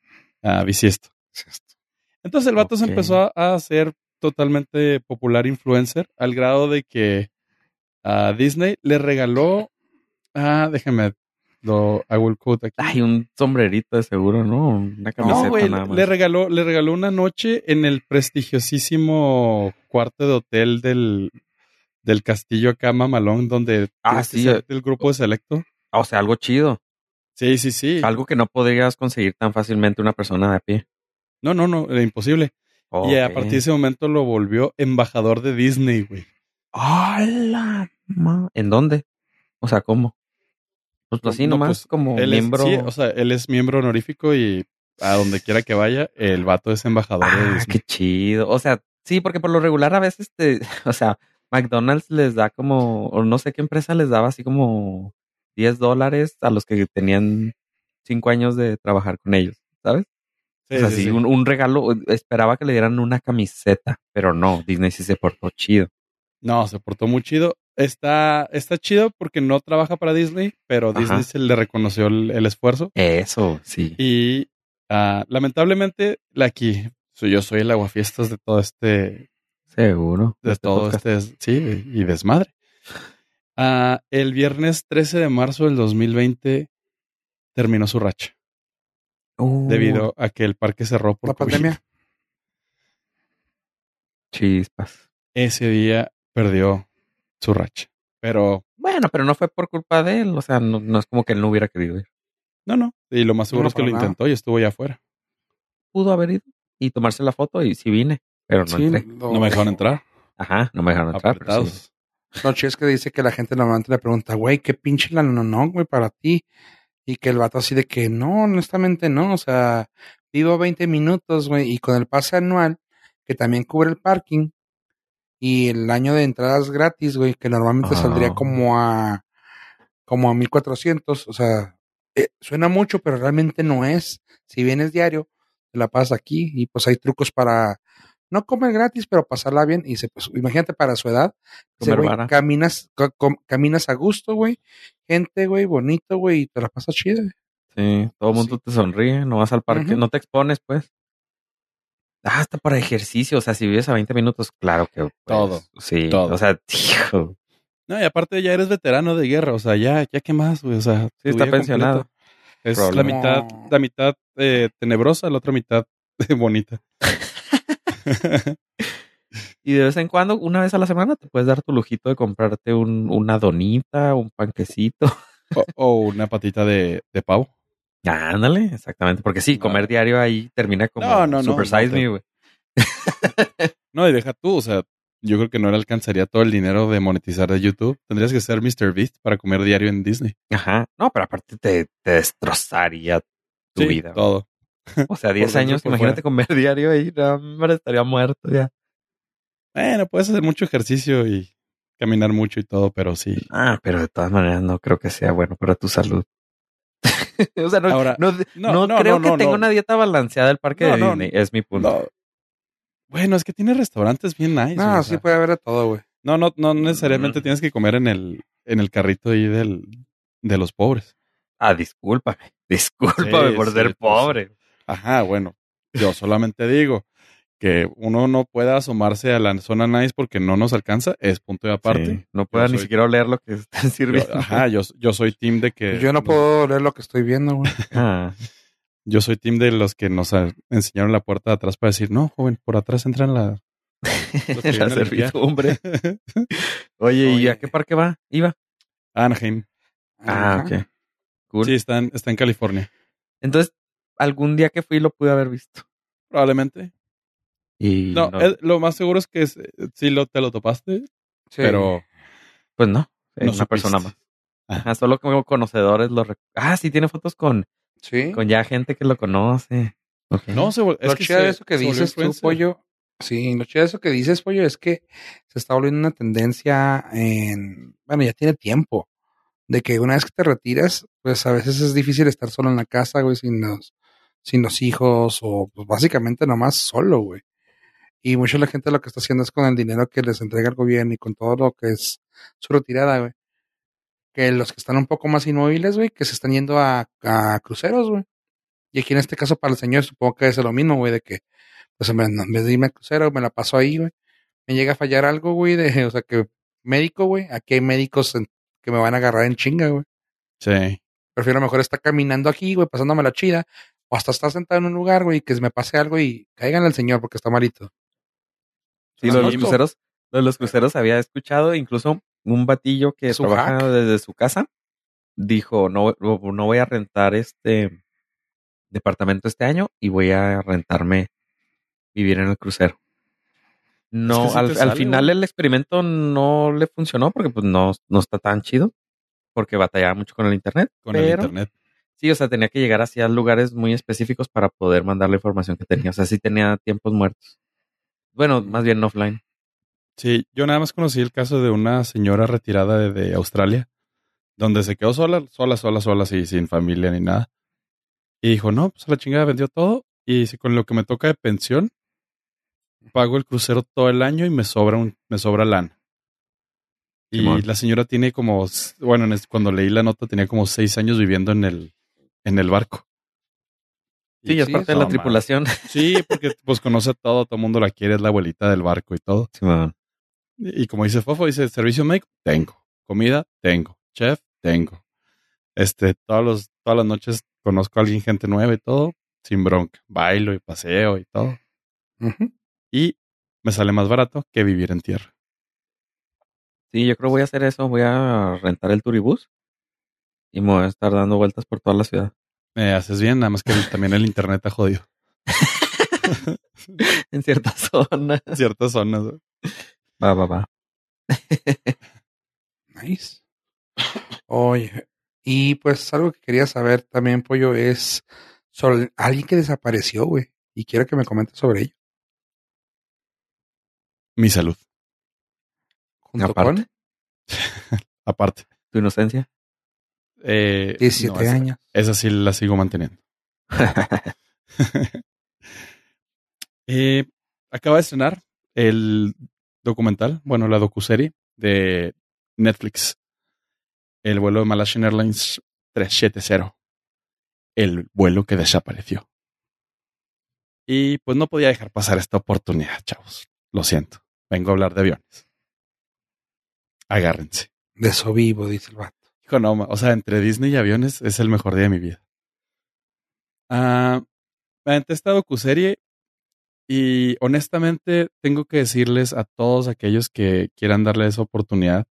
ah, bisiesto. Entonces el vato se empezó a, hacer totalmente popular influencer al grado de que a Disney le regaló, ah, déjame, lo hago el quote aquí. Ay, un sombrerito de seguro, ¿no? Una camiseta no, güey, nada más. le regaló, le regaló una noche en el prestigiosísimo cuarto de hotel del, del castillo acá Mamalón, donde Ah, sí, del grupo de selecto. O sea, algo chido. Sí, sí, sí. Algo que no podrías conseguir tan fácilmente una persona de a pie. No, no, no, era imposible. Y a partir de ese momento lo volvió embajador de Disney, güey. ¡Hala! ¿En dónde? O sea, ¿cómo? Pues así No, nomás pues, como es, miembro. sí, o sea, él es miembro honorífico y a donde quiera que vaya, el vato es embajador de ah, Disney. qué chido. O sea, sí, porque por lo regular a veces te, o sea, McDonald's les da como, o no sé qué empresa les daba así como 10 dólares a los que tenían 5 años de trabajar con ellos, ¿sabes? Sí, o sea, sí, sí, sí. Un, un regalo, esperaba que le dieran una camiseta, pero no, Disney sí se portó chido. No, se portó muy chido. Está, está chido porque no trabaja para Disney, pero Ajá. Disney se le reconoció el, el esfuerzo. Eso, sí. Y ah, lamentablemente, la aquí, soy- yo soy el aguafiestas de todo este, Seguro. de Este todo podcast. este, sí, y desmadre. Ah, el viernes 13 de marzo del 2020 terminó su racha, Uh, debido a que el parque cerró por La COVID. pandemia. Chispas. Ese día perdió su racha. Pero, Bueno, pero no fue por culpa de él. O sea, no, no es como que él no hubiera querido ir. no, no. Y lo más seguro No, es que lo nada. intentó y estuvo allá afuera. Pudo haber ido y tomarse la foto y sí vine, pero no Sí, entré. lo- No me dejaron entrar. Ajá, no me dejaron entrar. pero sí. Chido es que dice que la gente normalmente le pregunta, güey, qué pinche la no, no, güey, para ti. Y que el vato así de que no, honestamente no. O sea, vivo 20 minutos, güey, y con el pase anual, que también cubre el parking, y el año de entradas gratis, güey, que normalmente Ah. saldría como a, como a 1400. O sea, eh, suena mucho, pero realmente no es. Si vienes diario, te la pasas aquí, y pues hay trucos para no comer gratis, pero pasarla bien. Y se, pues, imagínate para su edad, vara. caminas, caminas a gusto, güey. Gente, güey, bonito, güey, y te la pasas chida. Sí, todo el mundo Sí. te sonríe, no vas al parque, no te expones, pues. Ah, hasta para ejercicio, o sea, si vives a 20 minutos, claro que pues, Todo, Sí, todo. o sea, hijo, No, y aparte ya eres veterano de guerra, o sea, ya, ya qué más, güey, o sea, Sí, está pensionado. Es la mitad, la mitad eh, tenebrosa, la otra mitad bonita. Y de vez en cuando, una vez a la semana, te puedes dar tu lujito de comprarte un, una donita, un panquecito. o, o una patita de, de pavo. Ándale, exactamente. Porque sí, No. comer diario ahí termina como No, no, no, Super no Size Me, güey. No, y deja tú, o sea, yo creo que no le alcanzaría todo el dinero de monetizar de YouTube. Tendrías que ser Mr. Beast para comer diario en Disney. Ajá. No, pero aparte te, te destrozaría tu Sí, vida. todo. O sea, 10 dentro y años, imagínate comer diario ahí, no, hombre, estaría muerto ya. Bueno, puedes hacer mucho ejercicio y caminar mucho y todo, pero sí. Ah, pero de todas maneras no creo que sea bueno para tu salud. o sea, no, Ahora, no, no, no no, creo no, que tenga una dieta balanceada el parque de Disney. Es mi punto. No. Bueno, es que tiene restaurantes bien nice. No, güey, o sí sea, puede haber de todo, güey. no, no, no necesariamente Mm. tienes que comer en el, en el carrito ahí del, de los pobres. Ah, discúlpame. Discúlpame Sí, por sí, ser pues, pobre. Ajá, bueno, yo solamente digo que uno no pueda asomarse a la zona nice porque no nos alcanza, es punto de aparte. Sí, no pueda ni soy- siquiera oler lo que están Yo, sirviendo. ajá, yo, yo soy team de que... Yo no puedo leer lo que estoy viendo, güey. Ah, Yo soy team de los que nos enseñaron la puerta de atrás para decir, no, joven, por atrás entran la... Los que la servidumbre. Oye, ¿y Oye. a qué parque va? ¿Iba? Anaheim. Ah, Ajá. ok. Cool. Sí, está en, está en California. Entonces, algún día que fui lo pude haber visto. Probablemente. Y No, no, es- lo más seguro es que es- sí lo, te lo topaste, Sí. pero pues no. Es no una persona más. Ajá, solo como conocedores lo rec- Ah, sí, tiene fotos con, Sí. con ya gente que lo conoce. Ok. No, se es lo que chido de eso que dices tú, pollo. Sí, lo chido de eso que dices, pollo, es que se está volviendo una tendencia en. Bueno, ya tiene tiempo. De que una vez que te retiras, pues a veces es difícil estar solo en la casa, güey, sin los, sin los hijos, o pues básicamente nomás solo, güey. Y mucha la gente lo que está haciendo es con el dinero que les entrega el gobierno y con todo lo que es su retirada, güey. Que los que están un poco más inmóviles, güey, que se están yendo a, a cruceros, güey. Y aquí en este caso para el señor supongo que es lo mismo, güey, de que, pues en vez de irme al crucero, me la paso ahí, güey. Me llega a fallar algo, güey, de, o sea, que médico, güey. Aquí hay médicos en- que me van a agarrar en chinga, güey. Sí. Prefiero mejor estar caminando aquí, güey, pasándome la chida. O hasta estar sentado en un lugar, güey, que me pase algo y caigan al señor porque está malito. Sí, lo de los cruceros, lo de los cruceros había escuchado, incluso un batillo que Su trabaja hack. desde su casa dijo, no, no voy a rentar este departamento este año y voy a rentarme vivir en el crucero. No, Es que sí al, al final el experimento no le funcionó porque pues no, no está tan chido, porque batallaba mucho con el internet. Con el internet. Sí, o sea, tenía que llegar hacia lugares muy específicos para poder mandar la información que tenía. O sea, sí tenía tiempos muertos. Bueno, más bien offline. Sí, yo nada más conocí el caso de una señora retirada de, de Australia, donde se quedó sola, sola, sola, sola, así, sin familia ni nada. Y dijo, no, pues a la chingada vendió todo. Y dice, con lo que me toca de pensión, pago el crucero todo el año y me sobra un, me sobra lana. Y Simón. la señora tiene como, bueno, cuando leí la nota tenía como seis años viviendo en el, en el barco. Sí, es sí, parte de la man. tripulación. Sí, porque pues conoce todo, todo el mundo la quiere, es la abuelita del barco y todo. Simón. Y como dice Fofo, dice, servicio médico, tengo. Comida, tengo. Chef, tengo. Este, todos los, todas las noches conozco a alguien, gente nueva y todo, sin bronca. Bailo y paseo y todo. Y me sale más barato que vivir en tierra. Sí, yo creo que voy a hacer eso. Voy a rentar el turibús y me voy a estar dando vueltas por toda la ciudad. Me haces bien, nada más que el- también el internet ha jodido. En ciertas zonas. Ciertas zonas. ¿no? Va, va, va. Nice. Oye, y pues algo que quería saber también, Pollo, es sobre alguien que desapareció, güey. Y quiero que me comentes sobre ello. Mi salud. Junto Aparte. con Aparte. Tu inocencia. Eh, 17 no, esa- años. Esa sí la sigo manteniendo. Eh, acaba de estrenar el documental, bueno, la docuserie de Netflix. El vuelo de Malaysian Airlines 370. El vuelo que desapareció. Y pues no podía dejar pasar esta oportunidad, chavos. Lo siento. Vengo a hablar de aviones. Agárrense. De eso vivo, dice el vato. O sea, entre Disney y aviones es el mejor día de mi vida. Ah, me aventé esta docuserie y honestamente tengo que decirles a todos aquellos que quieran darle esa oportunidad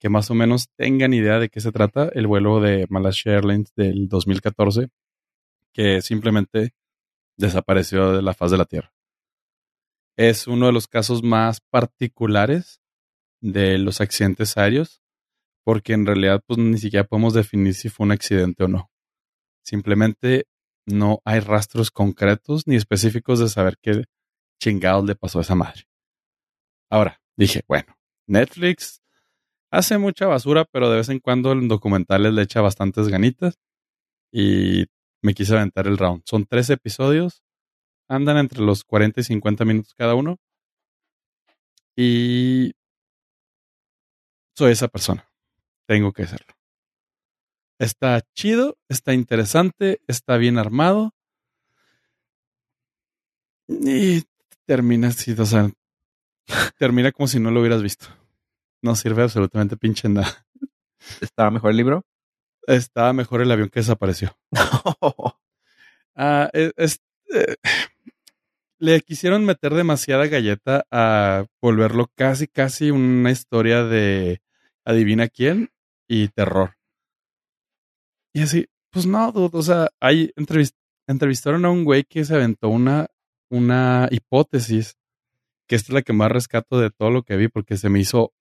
que más o menos tengan idea de qué se trata el vuelo de Malaysia Airlines del 2014 que simplemente desapareció de la faz de la Tierra. Es uno de los casos más particulares de los accidentes aéreos porque en realidad pues ni siquiera podemos definir si fue un accidente o no. Simplemente no hay rastros concretos ni específicos de saber qué chingados le pasó a esa madre. Ahora, dije, bueno, Netflix hace mucha basura, pero de vez en cuando en documentales le echa bastantes ganitas y me quise aventar el round. Son tres episodios, andan entre los 40 y 50 minutos cada uno y soy esa persona tengo que hacerlo. Está chido, está interesante, está bien armado. Y termina así, o sea, termina como si no lo hubieras visto. No sirve absolutamente pinche nada. ¿Estaba mejor el libro? Estaba mejor el avión que desapareció. Ah, e, es, eh, le quisieron meter demasiada galleta a volverlo casi, casi una historia de adivina quién y terror. Y así, pues no, dude, o sea, hay entrevistaron a un güey que se aventó una, una hipótesis, que esta es la que más rescato de todo lo que vi, porque se me hizo,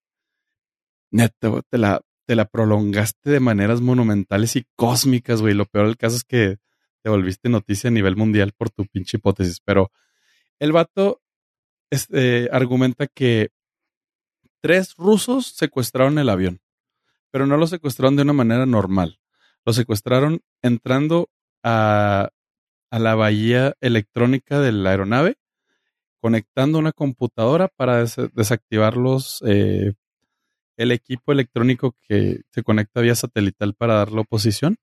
neto, te la, te la prolongaste de maneras monumentales y cósmicas, güey. Lo peor del caso es que te volviste noticia a nivel mundial por tu pinche hipótesis, pero el vato este, argumenta que tres rusos secuestraron el avión, pero no lo secuestraron de una manera normal. Lo secuestraron entrando a, a la bahía electrónica de la aeronave, conectando una computadora para desactivar los, eh, el equipo electrónico que se conecta vía satelital para dar la oposición.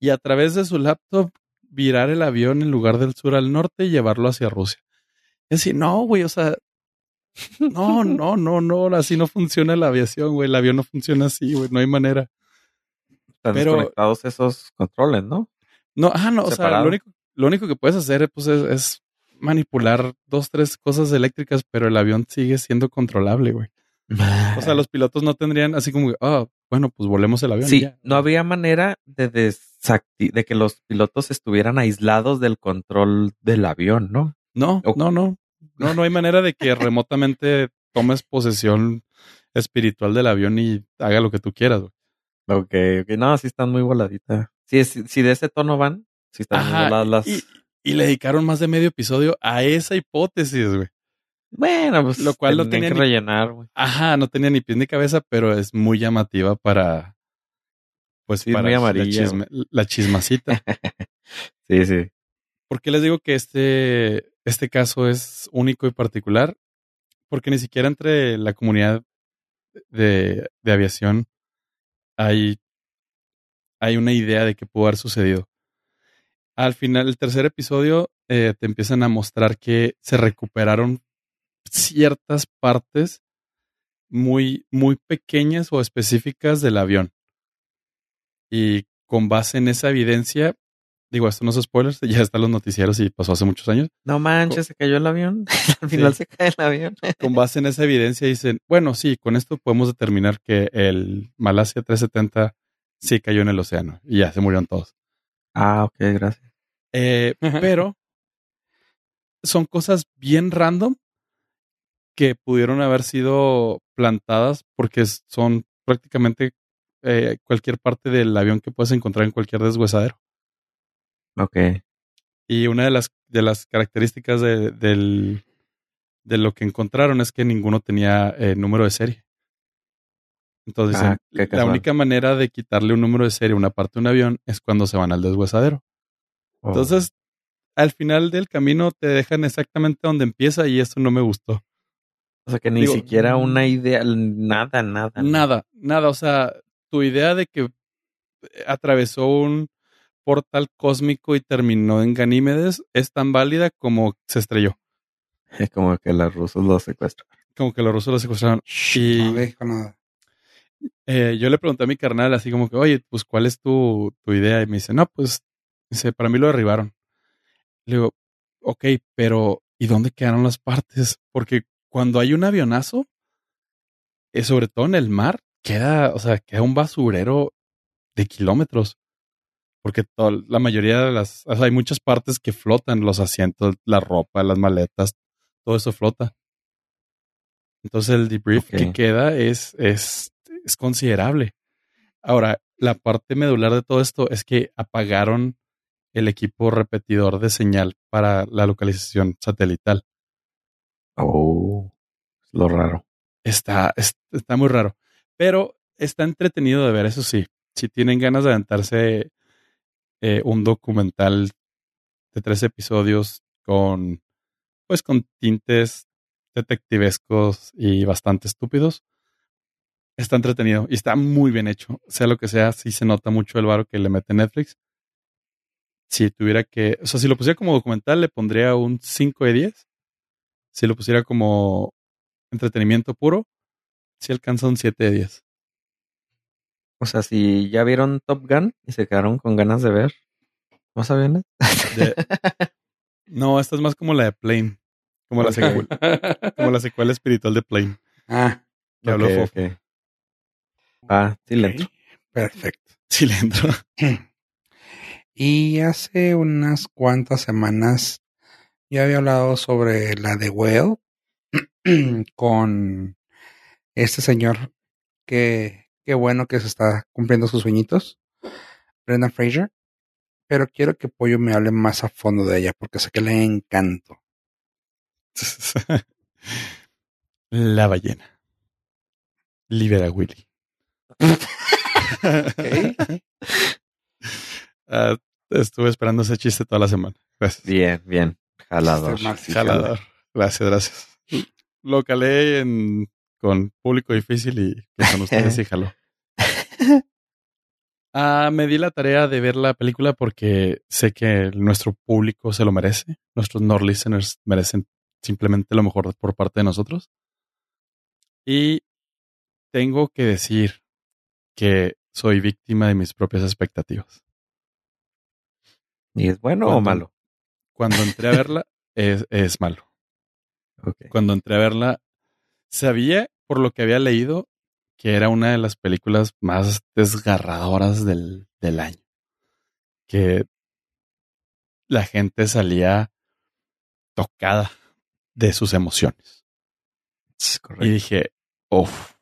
Y a través de su laptop virar el avión en lugar del sur al norte y llevarlo hacia Rusia. Es decir, no, güey, o sea, no, no, no, no, así no funciona la aviación, güey. El avión no funciona así, güey, no hay manera. Están Pero, desconectados esos controles, ¿no? No, ah, no, o sea, lo único, lo único que puedes hacer pues, es, manipular dos, tres cosas eléctricas, pero el avión sigue siendo controlable, güey. o sea, los pilotos no tendrían así como, ah, bueno, pues volemos el avión. Sí, no había manera de, de que los pilotos estuvieran aislados del control del avión, ¿no? No, no, no. No, no hay manera de que remotamente tomes posesión espiritual del avión y haga lo que tú quieras, güey. Ok, ok. No, sí están muy voladitas. Si, si, de ese tono van, sí están muy voladas las... Y, y, le dedicaron más de medio episodio a esa hipótesis, güey. Bueno, pues lo cual no tenía que rellenar, güey. Ajá, no tenía ni pies ni cabeza, pero es muy llamativa para pues para la, la, chismacita. sí, sí. ¿Por qué les digo que este este caso es único y particular porque ni siquiera entre la comunidad de, aviación hay, hay una idea de qué pudo haber sucedido. Al final, el tercer episodio, eh, te empiezan a mostrar que se recuperaron ciertas partes muy, muy pequeñas o específicas del avión. Y con base en esa evidencia, Digo, esto no es spoilers, ya están los noticieros y pasó hace muchos años. No manches, se cayó el avión. Al final se cae el avión. con base en esa evidencia dicen, bueno, sí, con esto podemos determinar que el Malasia 370 sí cayó en el océano y ya se murieron todos. Ah, ok, gracias. Eh, pero son cosas bien random que pudieron haber sido plantadas porque son prácticamente eh, cualquier parte del avión que puedes encontrar en cualquier deshuesadero. Ok. Y una de las, de las características de, del, de lo que encontraron es que ninguno tenía eh, número de serie. Entonces, ah, la única manera de quitarle un número de serie a una parte de un avión es cuando se van al deshuesadero. Oh. Entonces, al final del camino te dejan exactamente donde empieza y eso no me gustó. O sea, que ni siquiera una idea, nada, nada. Nada, nada. O sea, tu idea de que atravesó un, portal cósmico y terminó en Ganímedes es tan válida como se estrelló. Es como que los rusos lo secuestraron. Como que los rusos lo secuestraron. Y eh, yo le pregunté a mi carnal así como que, oye, pues ¿cuál es tu, tu idea? Y me dice, no, pues, dice, para mí lo derribaron. Le digo, ok, pero ¿y dónde quedaron las partes? Porque cuando hay un avionazo, eh, sobre todo en el mar, queda, o sea, queda un basurero de kilómetros porque la mayoría de las, hay muchas partes que flotan, los asientos, la ropa, las maletas, todo eso flota. Entonces el debrief que queda es, es, es considerable. Ahora, la parte medular de todo esto es que apagaron el equipo repetidor de señal para la localización satelital. Oh, lo raro. Está, está muy raro. Pero está entretenido de ver, eso sí. Si tienen ganas de aventarse eh, un documental de tres episodios con, pues, con tintes detectivescos y bastante estúpidos. Está entretenido y está muy bien hecho. Sea lo que sea, sí se nota mucho el varo que le mete Netflix. Si tuviera que, o sea, si lo pusiera como documental, le pondría un 5 de 10. si lo pusiera como entretenimiento puro, sí alcanza un 7 de 10. O sea, si ya vieron Top Gun y se quedaron con ganas de ver, ¿más aviones? De- no, esta es más como la de Plane. Como la, secuela, como la secuela espiritual de Plane. ah, Que habló Ok, Fofo. ok. Ah, sí le entro. Perfecto. Sí le entro. Y hace unas cuantas semanas ya había hablado sobre la de Whale con este señor que qué bueno que se está cumpliendo sus sueñitos, Brendan Fraser. Pero quiero que Pollo me hable más a fondo de ella porque sé que le encanto. La ballena. Libera a Willy. Ah, estuve esperando ese chiste toda la semana. Gracias. Bien, bien. Jalador. Jalador. Gracias, gracias. Lo calé en, con público difícil y con ustedes sí jaló. Ah, me di la tarea de ver la película porque sé que nuestro público se lo merece. Nuestros Nord listeners merecen simplemente lo mejor por parte de nosotros. Y tengo que decir que soy víctima de mis propias expectativas. ¿Y es bueno o malo? Cuando entré a verla, es, es malo. Cuando entré a verla, sabía por lo que había leído que era una de las películas más desgarradoras del, del año. Que la gente salía tocada de sus emociones. Es Y dije, uff,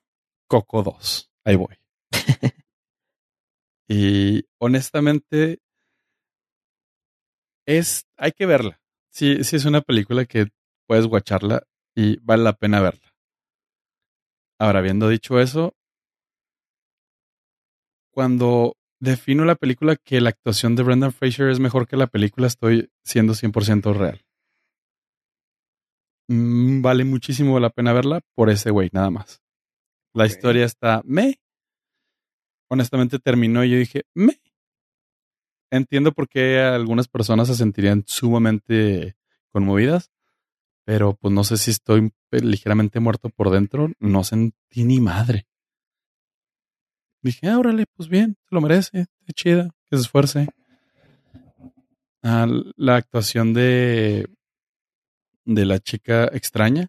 Coco 2, ahí voy. y honestamente, es, hay que verla. Sí, sí es una película que puedes guacharla y vale la pena verla. Ahora, habiendo dicho eso, cuando defino la película que la actuación de Brendan Fraser es mejor que la película, estoy siendo 100% real. Mm, vale muchísimo la pena verla por ese güey, nada más. La historia está me. Honestamente terminó y yo dije, me. Entiendo por qué algunas personas se sentirían sumamente conmovidas, pero pues no sé si estoy ligeramente muerto por dentro. No sentí ni madre. Dije, ah, órale, pues bien, se lo merece, está chida, que se esfuerce. Ah, la actuación de, de la chica extraña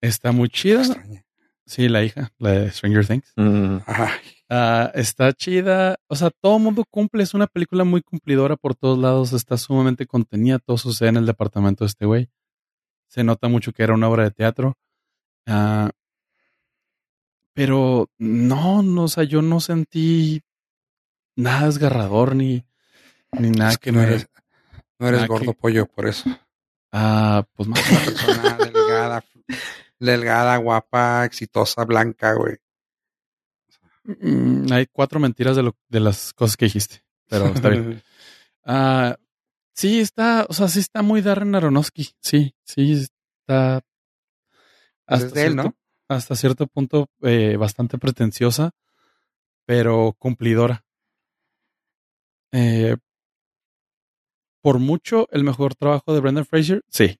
está muy chida. Extraña. Sí, la hija, la de Stranger Things. Mm, Ay, Ah, está chida. O sea, todo mundo cumple. Es una película muy cumplidora por todos lados. Está sumamente contenida. Todo sucede en el departamento de este güey. Se nota mucho que era una obra de teatro. Ah, pero no, no, o sea, yo no sentí nada desgarrador ni, ni nada es que, que no eres, no eres gordo que- pollo, por eso. Ah, pues más Una persona delgada, delgada, guapa, exitosa, blanca, güey. Mm, hay cuatro mentiras de, lo, de las cosas que dijiste. Pero está bien. Ah, sí, está, o sea, sí está muy Darren Aronofsky. Sí, sí, está. Pues hasta cierto punto eh, bastante pretenciosa, pero cumplidora. Eh, por mucho, el mejor trabajo de Brendan Fraser, sí.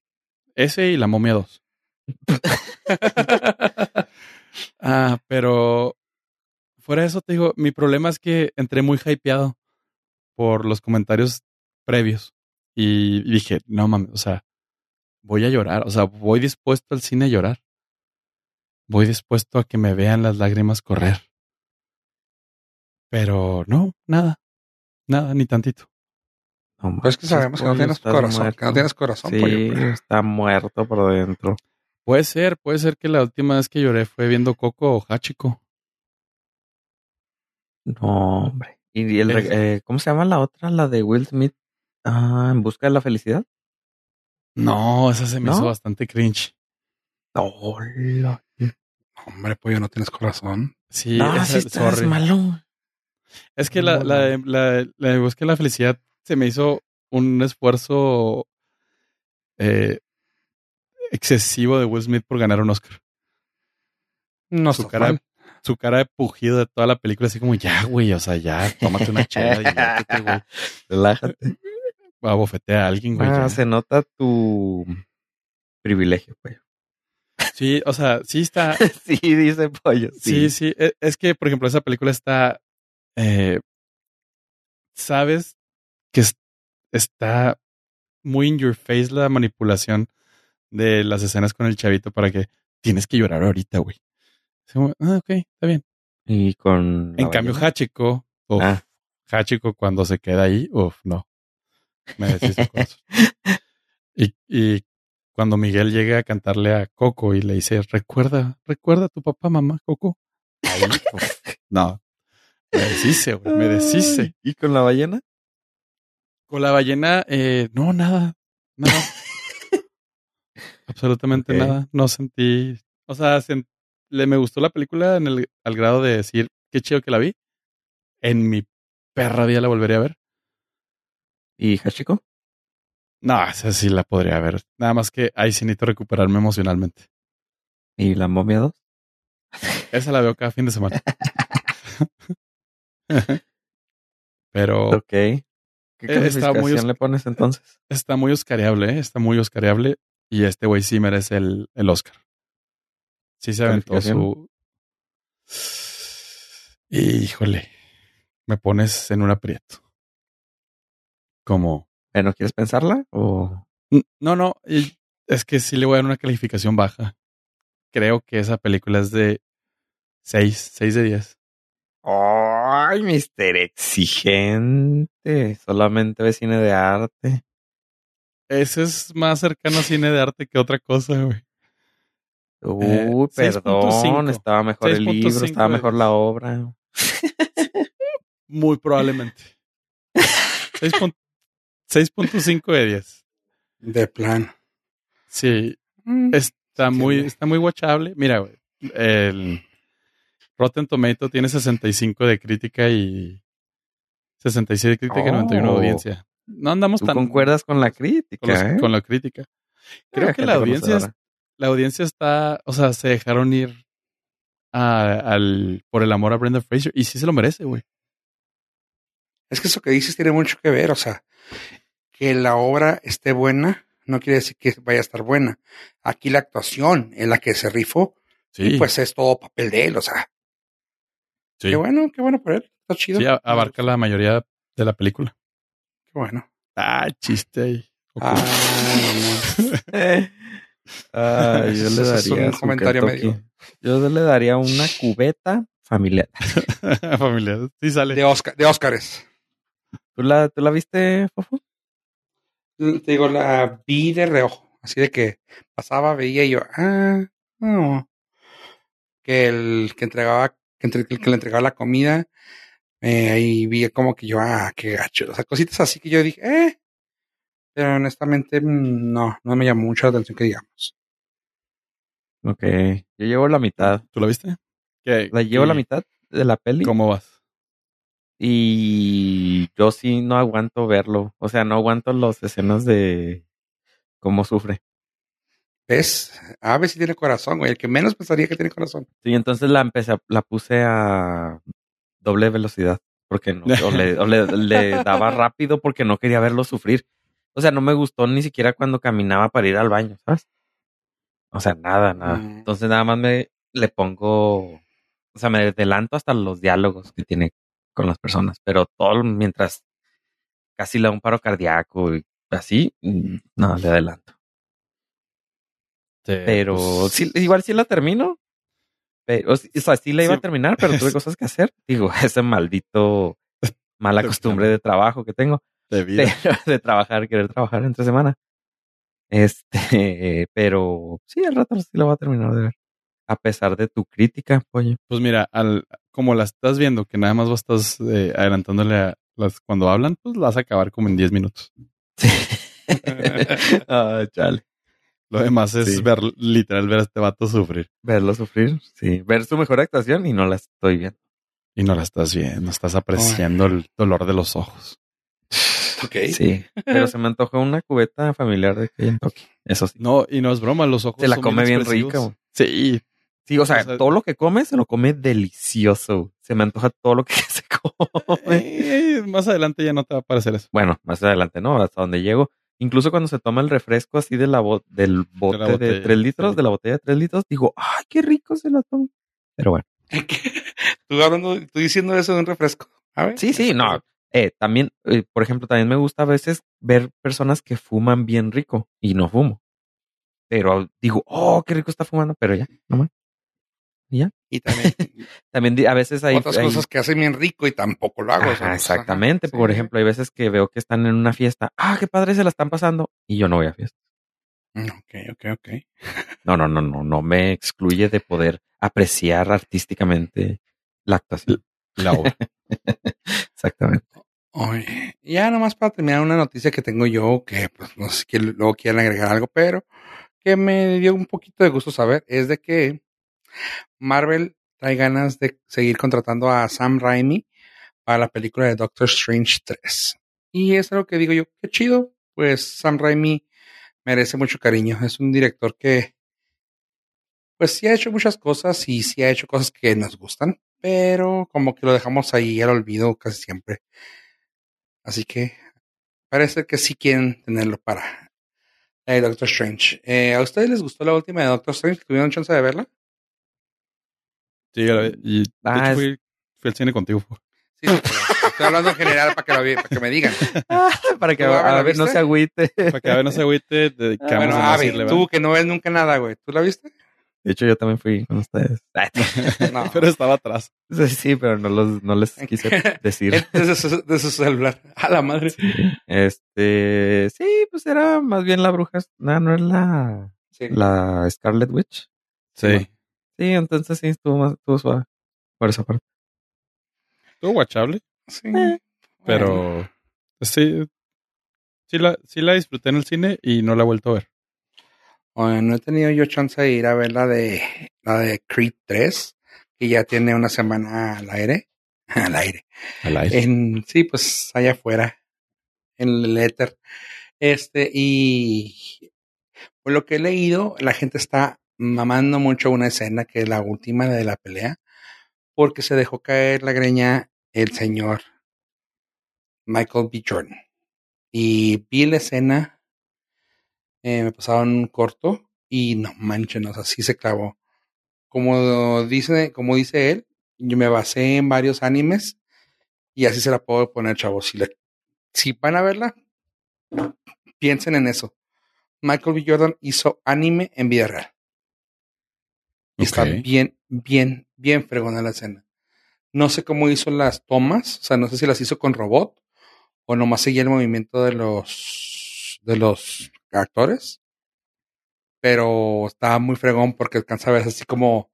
Ese y La Momia 2. ah, pero fuera de eso, te digo, mi problema es que entré muy hypeado por los comentarios previos y dije, no mames, o sea, voy a llorar, o sea, voy dispuesto al cine a llorar. Voy dispuesto a que me vean las lágrimas correr. Pero no, nada, nada, ni tantito. no Pues es que sabemos que no tienes corazón, que no muerto. tienes corazón, Sí, pollo. pero- está muerto por dentro. Puede ser, puede ser que la última vez que lloré fue viendo Coco o Hachiko. No, hombre. ¿Y el, eh, cómo se llama la otra? La de Will Smith. Ah, en busca de la felicidad. No, esa se me ¿No? hizo bastante cringe. Hola. Hombre, pollo, no tienes corazón. Sí, no, esa- estás malo. Es que la, la, la, la de Busca la Felicidad se me hizo un esfuerzo eh, excesivo de Will Smith por ganar un Oscar. No Su cara, mal. Su cara de pujido de toda la película, así como, ya, güey, o sea, ya, tómate una chela y ya, güey. Relájate. Va a bofetear a alguien, güey. Ah, se nota tu privilegio, pollo. Sí, o sea, sí está. sí, dice pollo. Sí, sí. e- Es que, por ejemplo, esa película está. eh, Sabes que es- está muy in your face la manipulación de las escenas con el chavito para que tienes que llorar ahorita, güey. Ah, ok, está bien. Y con. En cambio, ballena. Hachiko, uf, Ah. Hachiko cuando se queda ahí, uff, no. Me corazón. Y, y cuando Miguel llega a cantarle a Coco y le dice, recuerda, recuerda a tu papá, mamá, Coco. Ahí, uf, no. Me deshice, güey, me deshice. ¿Y con la ballena? Con la ballena, eh, no, nada, nada. Absolutamente nada. No sentí, o sea, sen- le me gustó la película en el, al grado de decir, qué chido que la vi. En mi perra vida la volvería a ver. ¿Y Hachiko? No, esa sí la podría ver. Nada más que ahí sí necesito recuperarme emocionalmente. ¿Y la momia 2? Esa la veo cada fin de semana. Pero Ok. ¿Qué Eh, muy calificación le pones entonces? está muy oscareable, ¿eh? Está muy oscareable. Y este güey sí merece el, el Oscar. Sí se aventó su... Híjole. Me pones en un aprieto. Como... ¿No quieres pensarla? ¿O N- No, no. Es que sí le voy a dar una calificación baja. Creo que esa película es de 6, 6 de 10. Ay, mister exigente. Solamente ve cine de arte. Ese es más cercano a cine de arte que otra cosa, güey. Eh, Uy, 6.5. perdón. Estaba mejor el 6.5 libro, estaba mejor la obra. Muy probablemente. 6 pun- 6.5 de 10. De plan. Sí, Mm, está muy, está muy watchable. Mira, güey, el Rotten Tomato tiene 65 de crítica y 66 de crítica y 91 de Oh. audiencia. No andamos Tú tan concuerdas con la crítica, con, los- ¿eh? con la crítica. Creo Ah, que la audiencia, es- conocedora. La audiencia está, o sea, se dejaron ir a- al, por el amor a Brenda Fraser y sí se lo merece, güey. Es que eso que dices tiene mucho que ver, o sea, que la obra esté buena no quiere decir que vaya a estar buena. Aquí la actuación en la que se rifó, Sí, pues es todo papel de él, o sea, sí. qué bueno, qué bueno por él, está chido. Sí, abarca la mayoría de la película. Qué bueno. Ah, chiste ahí. Ah, no, Yo le es daría un comentario Kentucky. medio- Yo le daría una cubeta familiar. Familiar. Sí sale. de Oscar, de. ¿Tú la, ¿Tú la viste, Fofo? Te digo, la vi de reojo, así de que pasaba, veía y yo, ah, no. Que el que entregaba, que, entre- que le entregaba la comida, eh, ahí vi como que yo, ah, qué gacho. O sea, cositas así que yo dije, eh. Pero honestamente, mm, no, no me llamó mucho la atención que digamos. Ok. Yo llevo la mitad. ¿Tú la viste? ¿Qué- La llevo qué- la mitad de la peli. ¿Cómo vas? Y yo sí no aguanto verlo. O sea, no aguanto las escenas de cómo sufre. ¿Ves? A ver si tiene corazón, güey. El que menos pensaría que tiene corazón. Sí, entonces la empecé, a- la puse a doble velocidad. Porque no, o le, o le- le daba rápido porque no quería verlo sufrir. O sea, no me gustó ni siquiera cuando caminaba para ir al baño, ¿sabes? O sea, nada, nada. Mm. Entonces nada más me le pongo, o sea, me adelanto hasta los diálogos que tiene con las personas, pero todo mientras casi le da un paro cardíaco y así, mm, no, le adelanto. Pero pues, sí, igual sí la termino. Pero, o sea, sí la iba Sí. a terminar, pero tuve cosas que hacer. Digo, ese maldito mala costumbre de trabajo que tengo. De vida. Pero, de trabajar, querer trabajar entre semana. Este, pero sí, al rato sí la voy a terminar de ver. A pesar de tu crítica, pollo. Pues mira, al, como la estás viendo, que nada más vas estás eh, adelantándole a las cuando hablan, pues la vas a acabar como en 10 minutos. ah, chale. Lo demás es Sí. ver, literal, ver a este vato sufrir. Verlo sufrir, sí. Ver su mejor actuación y no la estoy viendo. Y no la estás viendo, estás apreciando el dolor de los ojos. Ok. Sí. Pero se me antojó una cubeta familiar de Kentucky. Eso sí. No, y no es broma, los ojos Se la son come bien rica. Sí, Sí, o sea, O sea- todo lo que come se lo come delicioso. Se me antoja todo lo que se come. Eh, más adelante ya no te va a parecer eso. Bueno, más adelante, ¿no? Hasta donde llego. Incluso cuando se toma el refresco así de la bo- del bote de, botella, 3 litros, sí. de la botella de 3 litros, digo, ay, qué rico se la toma. Pero bueno. tú hablando, tú diciendo eso de un refresco. A ver. Sí, sí, no. Eh, también, eh, por ejemplo, también me gusta a veces ver personas que fuman bien rico y no fumo. Pero digo, oh, qué rico está fumando, pero ya, no más. Y también También a veces hay, otras hay- cosas que hacen bien rico y tampoco lo hago. Ajá, exactamente. ajá, Por sí. ejemplo, hay veces que veo que están en una fiesta. Ah, qué padre se la están pasando. Y yo no voy a fiesta. Mm, Ok, ok, ok. No, no, no, no, no me excluye de poder apreciar artísticamente la actuación. La obra. Exactamente. Oye, ya nomás para terminar una noticia que tengo yo, que pues no sé si luego quieren agregar algo, pero que me dio un poquito de gusto saber, es de que Marvel trae ganas de seguir contratando a Sam Raimi para la película de Doctor Strange 3. Y es algo que digo yo, qué chido, pues Sam Raimi merece mucho cariño. Es un director que pues sí ha hecho muchas cosas y sí ha hecho cosas que nos gustan, pero como que lo dejamos ahí al olvido casi siempre. Así que parece que sí quieren tenerlo para eh, Doctor Strange. Eh, ¿A ustedes les gustó la última de Doctor Strange? ¿Tuvieron chance de verla? Sí, ya la vi. y de Ah, hecho es- fui, fui al cine contigo. Sí, sí, pero estoy hablando en general para que, lo vi- para que me digan. Para que ¿Tú, Gaby, la a ver, no se agüite. Para que a ver no se agüite, dedicamos bueno, a Avi, decirle, tú que no ves nunca nada, güey. ¿Tú la viste? De hecho, yo también fui con ustedes. No. Pero estaba atrás. Sí, sí, pero no, los, no les quise decir. de, su, de su celular. A la madre. Este, sí, pues era más bien la bruja. No, no es la, Sí. la Scarlet Witch. Sí. Sí, entonces sí, estuvo más, estuvo suave. Por esa parte. Estuvo guachable, Sí. Eh. pero sí, sí la, sí la disfruté en el cine y no la he vuelto a ver. No he tenido yo chance de ir a ver la de la de Creed 3, que ya tiene una semana al aire. Al aire. Al aire. En, sí, pues allá afuera. En el éter. Este, y por lo que he leído, la gente está mamando mucho una escena que es la última de la pelea, porque se dejó caer la greña el señor Michael B. Jordan. Y vi la escena, eh, me pasaron un corto y no manchen, o sea, sí se clavó. Como dice, como dice él, yo me basé en varios animes y así se la puedo poner, chavos. Si, si van a verla, piensen en eso. Michael B. Jordan hizo anime en vida real. Y está bien, bien, bien fregona la escena. No sé cómo hizo las tomas, o sea, no sé si las hizo con robot o nomás seguía el movimiento de los de los actores. Pero estaba muy fregón porque alcanza a ver así como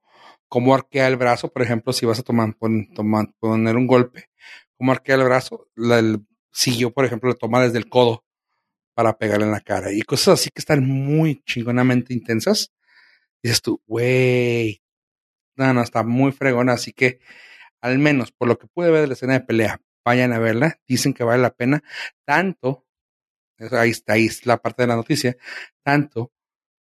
cómo arquea el brazo, por ejemplo, si vas a tomar, pon- tomar- poner un golpe, cómo arquea el brazo, la, el- siguió, por ejemplo, la toma desde el codo para pegarle en la cara y cosas así que están muy chingonamente intensas. Dices tú, güey, no, no, está muy fregona, así que al menos por lo que pude ver de la escena de pelea, vayan a verla, dicen que vale la pena, tanto, ahí está, ahí es la parte de la noticia, tanto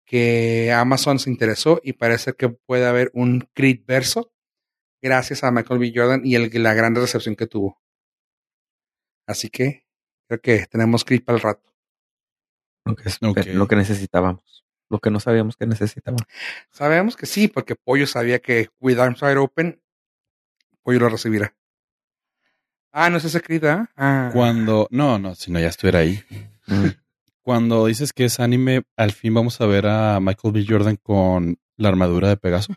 que Amazon se interesó y parece que puede haber un Creed verso gracias a Michael B. Jordan y el, la gran recepción que tuvo. Así que creo que tenemos Creed para el rato. Lo que, es- lo que necesitábamos. Lo que no sabíamos que necesitábamos. Sabemos que sí, porque Pollo sabía que with arms wide open, Pollo lo recibirá. Ah, no es ese Creed. Ah. Cuando, no, no, si no ya estuviera ahí. Mm. Cuando dices que es anime, al fin vamos a ver a Michael B. Jordan con la armadura de Pegaso.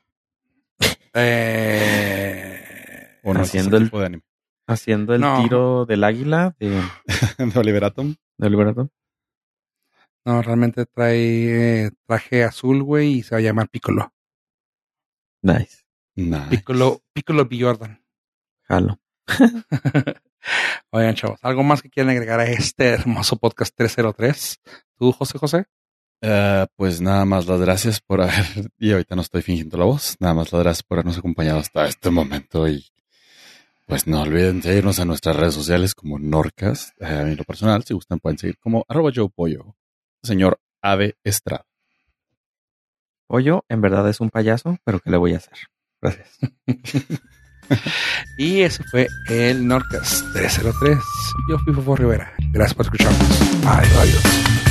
Eh, ¿O no es Haciendo el- tipo de anime? Haciendo el No. tiro del águila de, de Oliver Atom. de Oliver Atom. no, realmente trae eh, traje azul, güey, y se va a llamar Piccolo. Nice. Nah. Piccolo, Piccolo B. Jordan. Jalo. Oigan, chavos, ¿algo más que quieran agregar a este hermoso podcast 303? ¿Tú, José José? Eh, pues nada más las gracias por haber, y ahorita no estoy fingiendo la voz, nada más las gracias por habernos acompañado hasta este momento y pues no olviden seguirnos en nuestras redes sociales como Norcas, eh, a mí en lo personal, si gustan pueden seguir como arroba yo pollo, señor Ave Estrada. Pollo, en verdad es un payaso, pero ¿qué le voy a hacer? Gracias. Y eso fue el Norcas 303. Yo fui Fofo Rivera. Gracias por escucharnos. Adiós.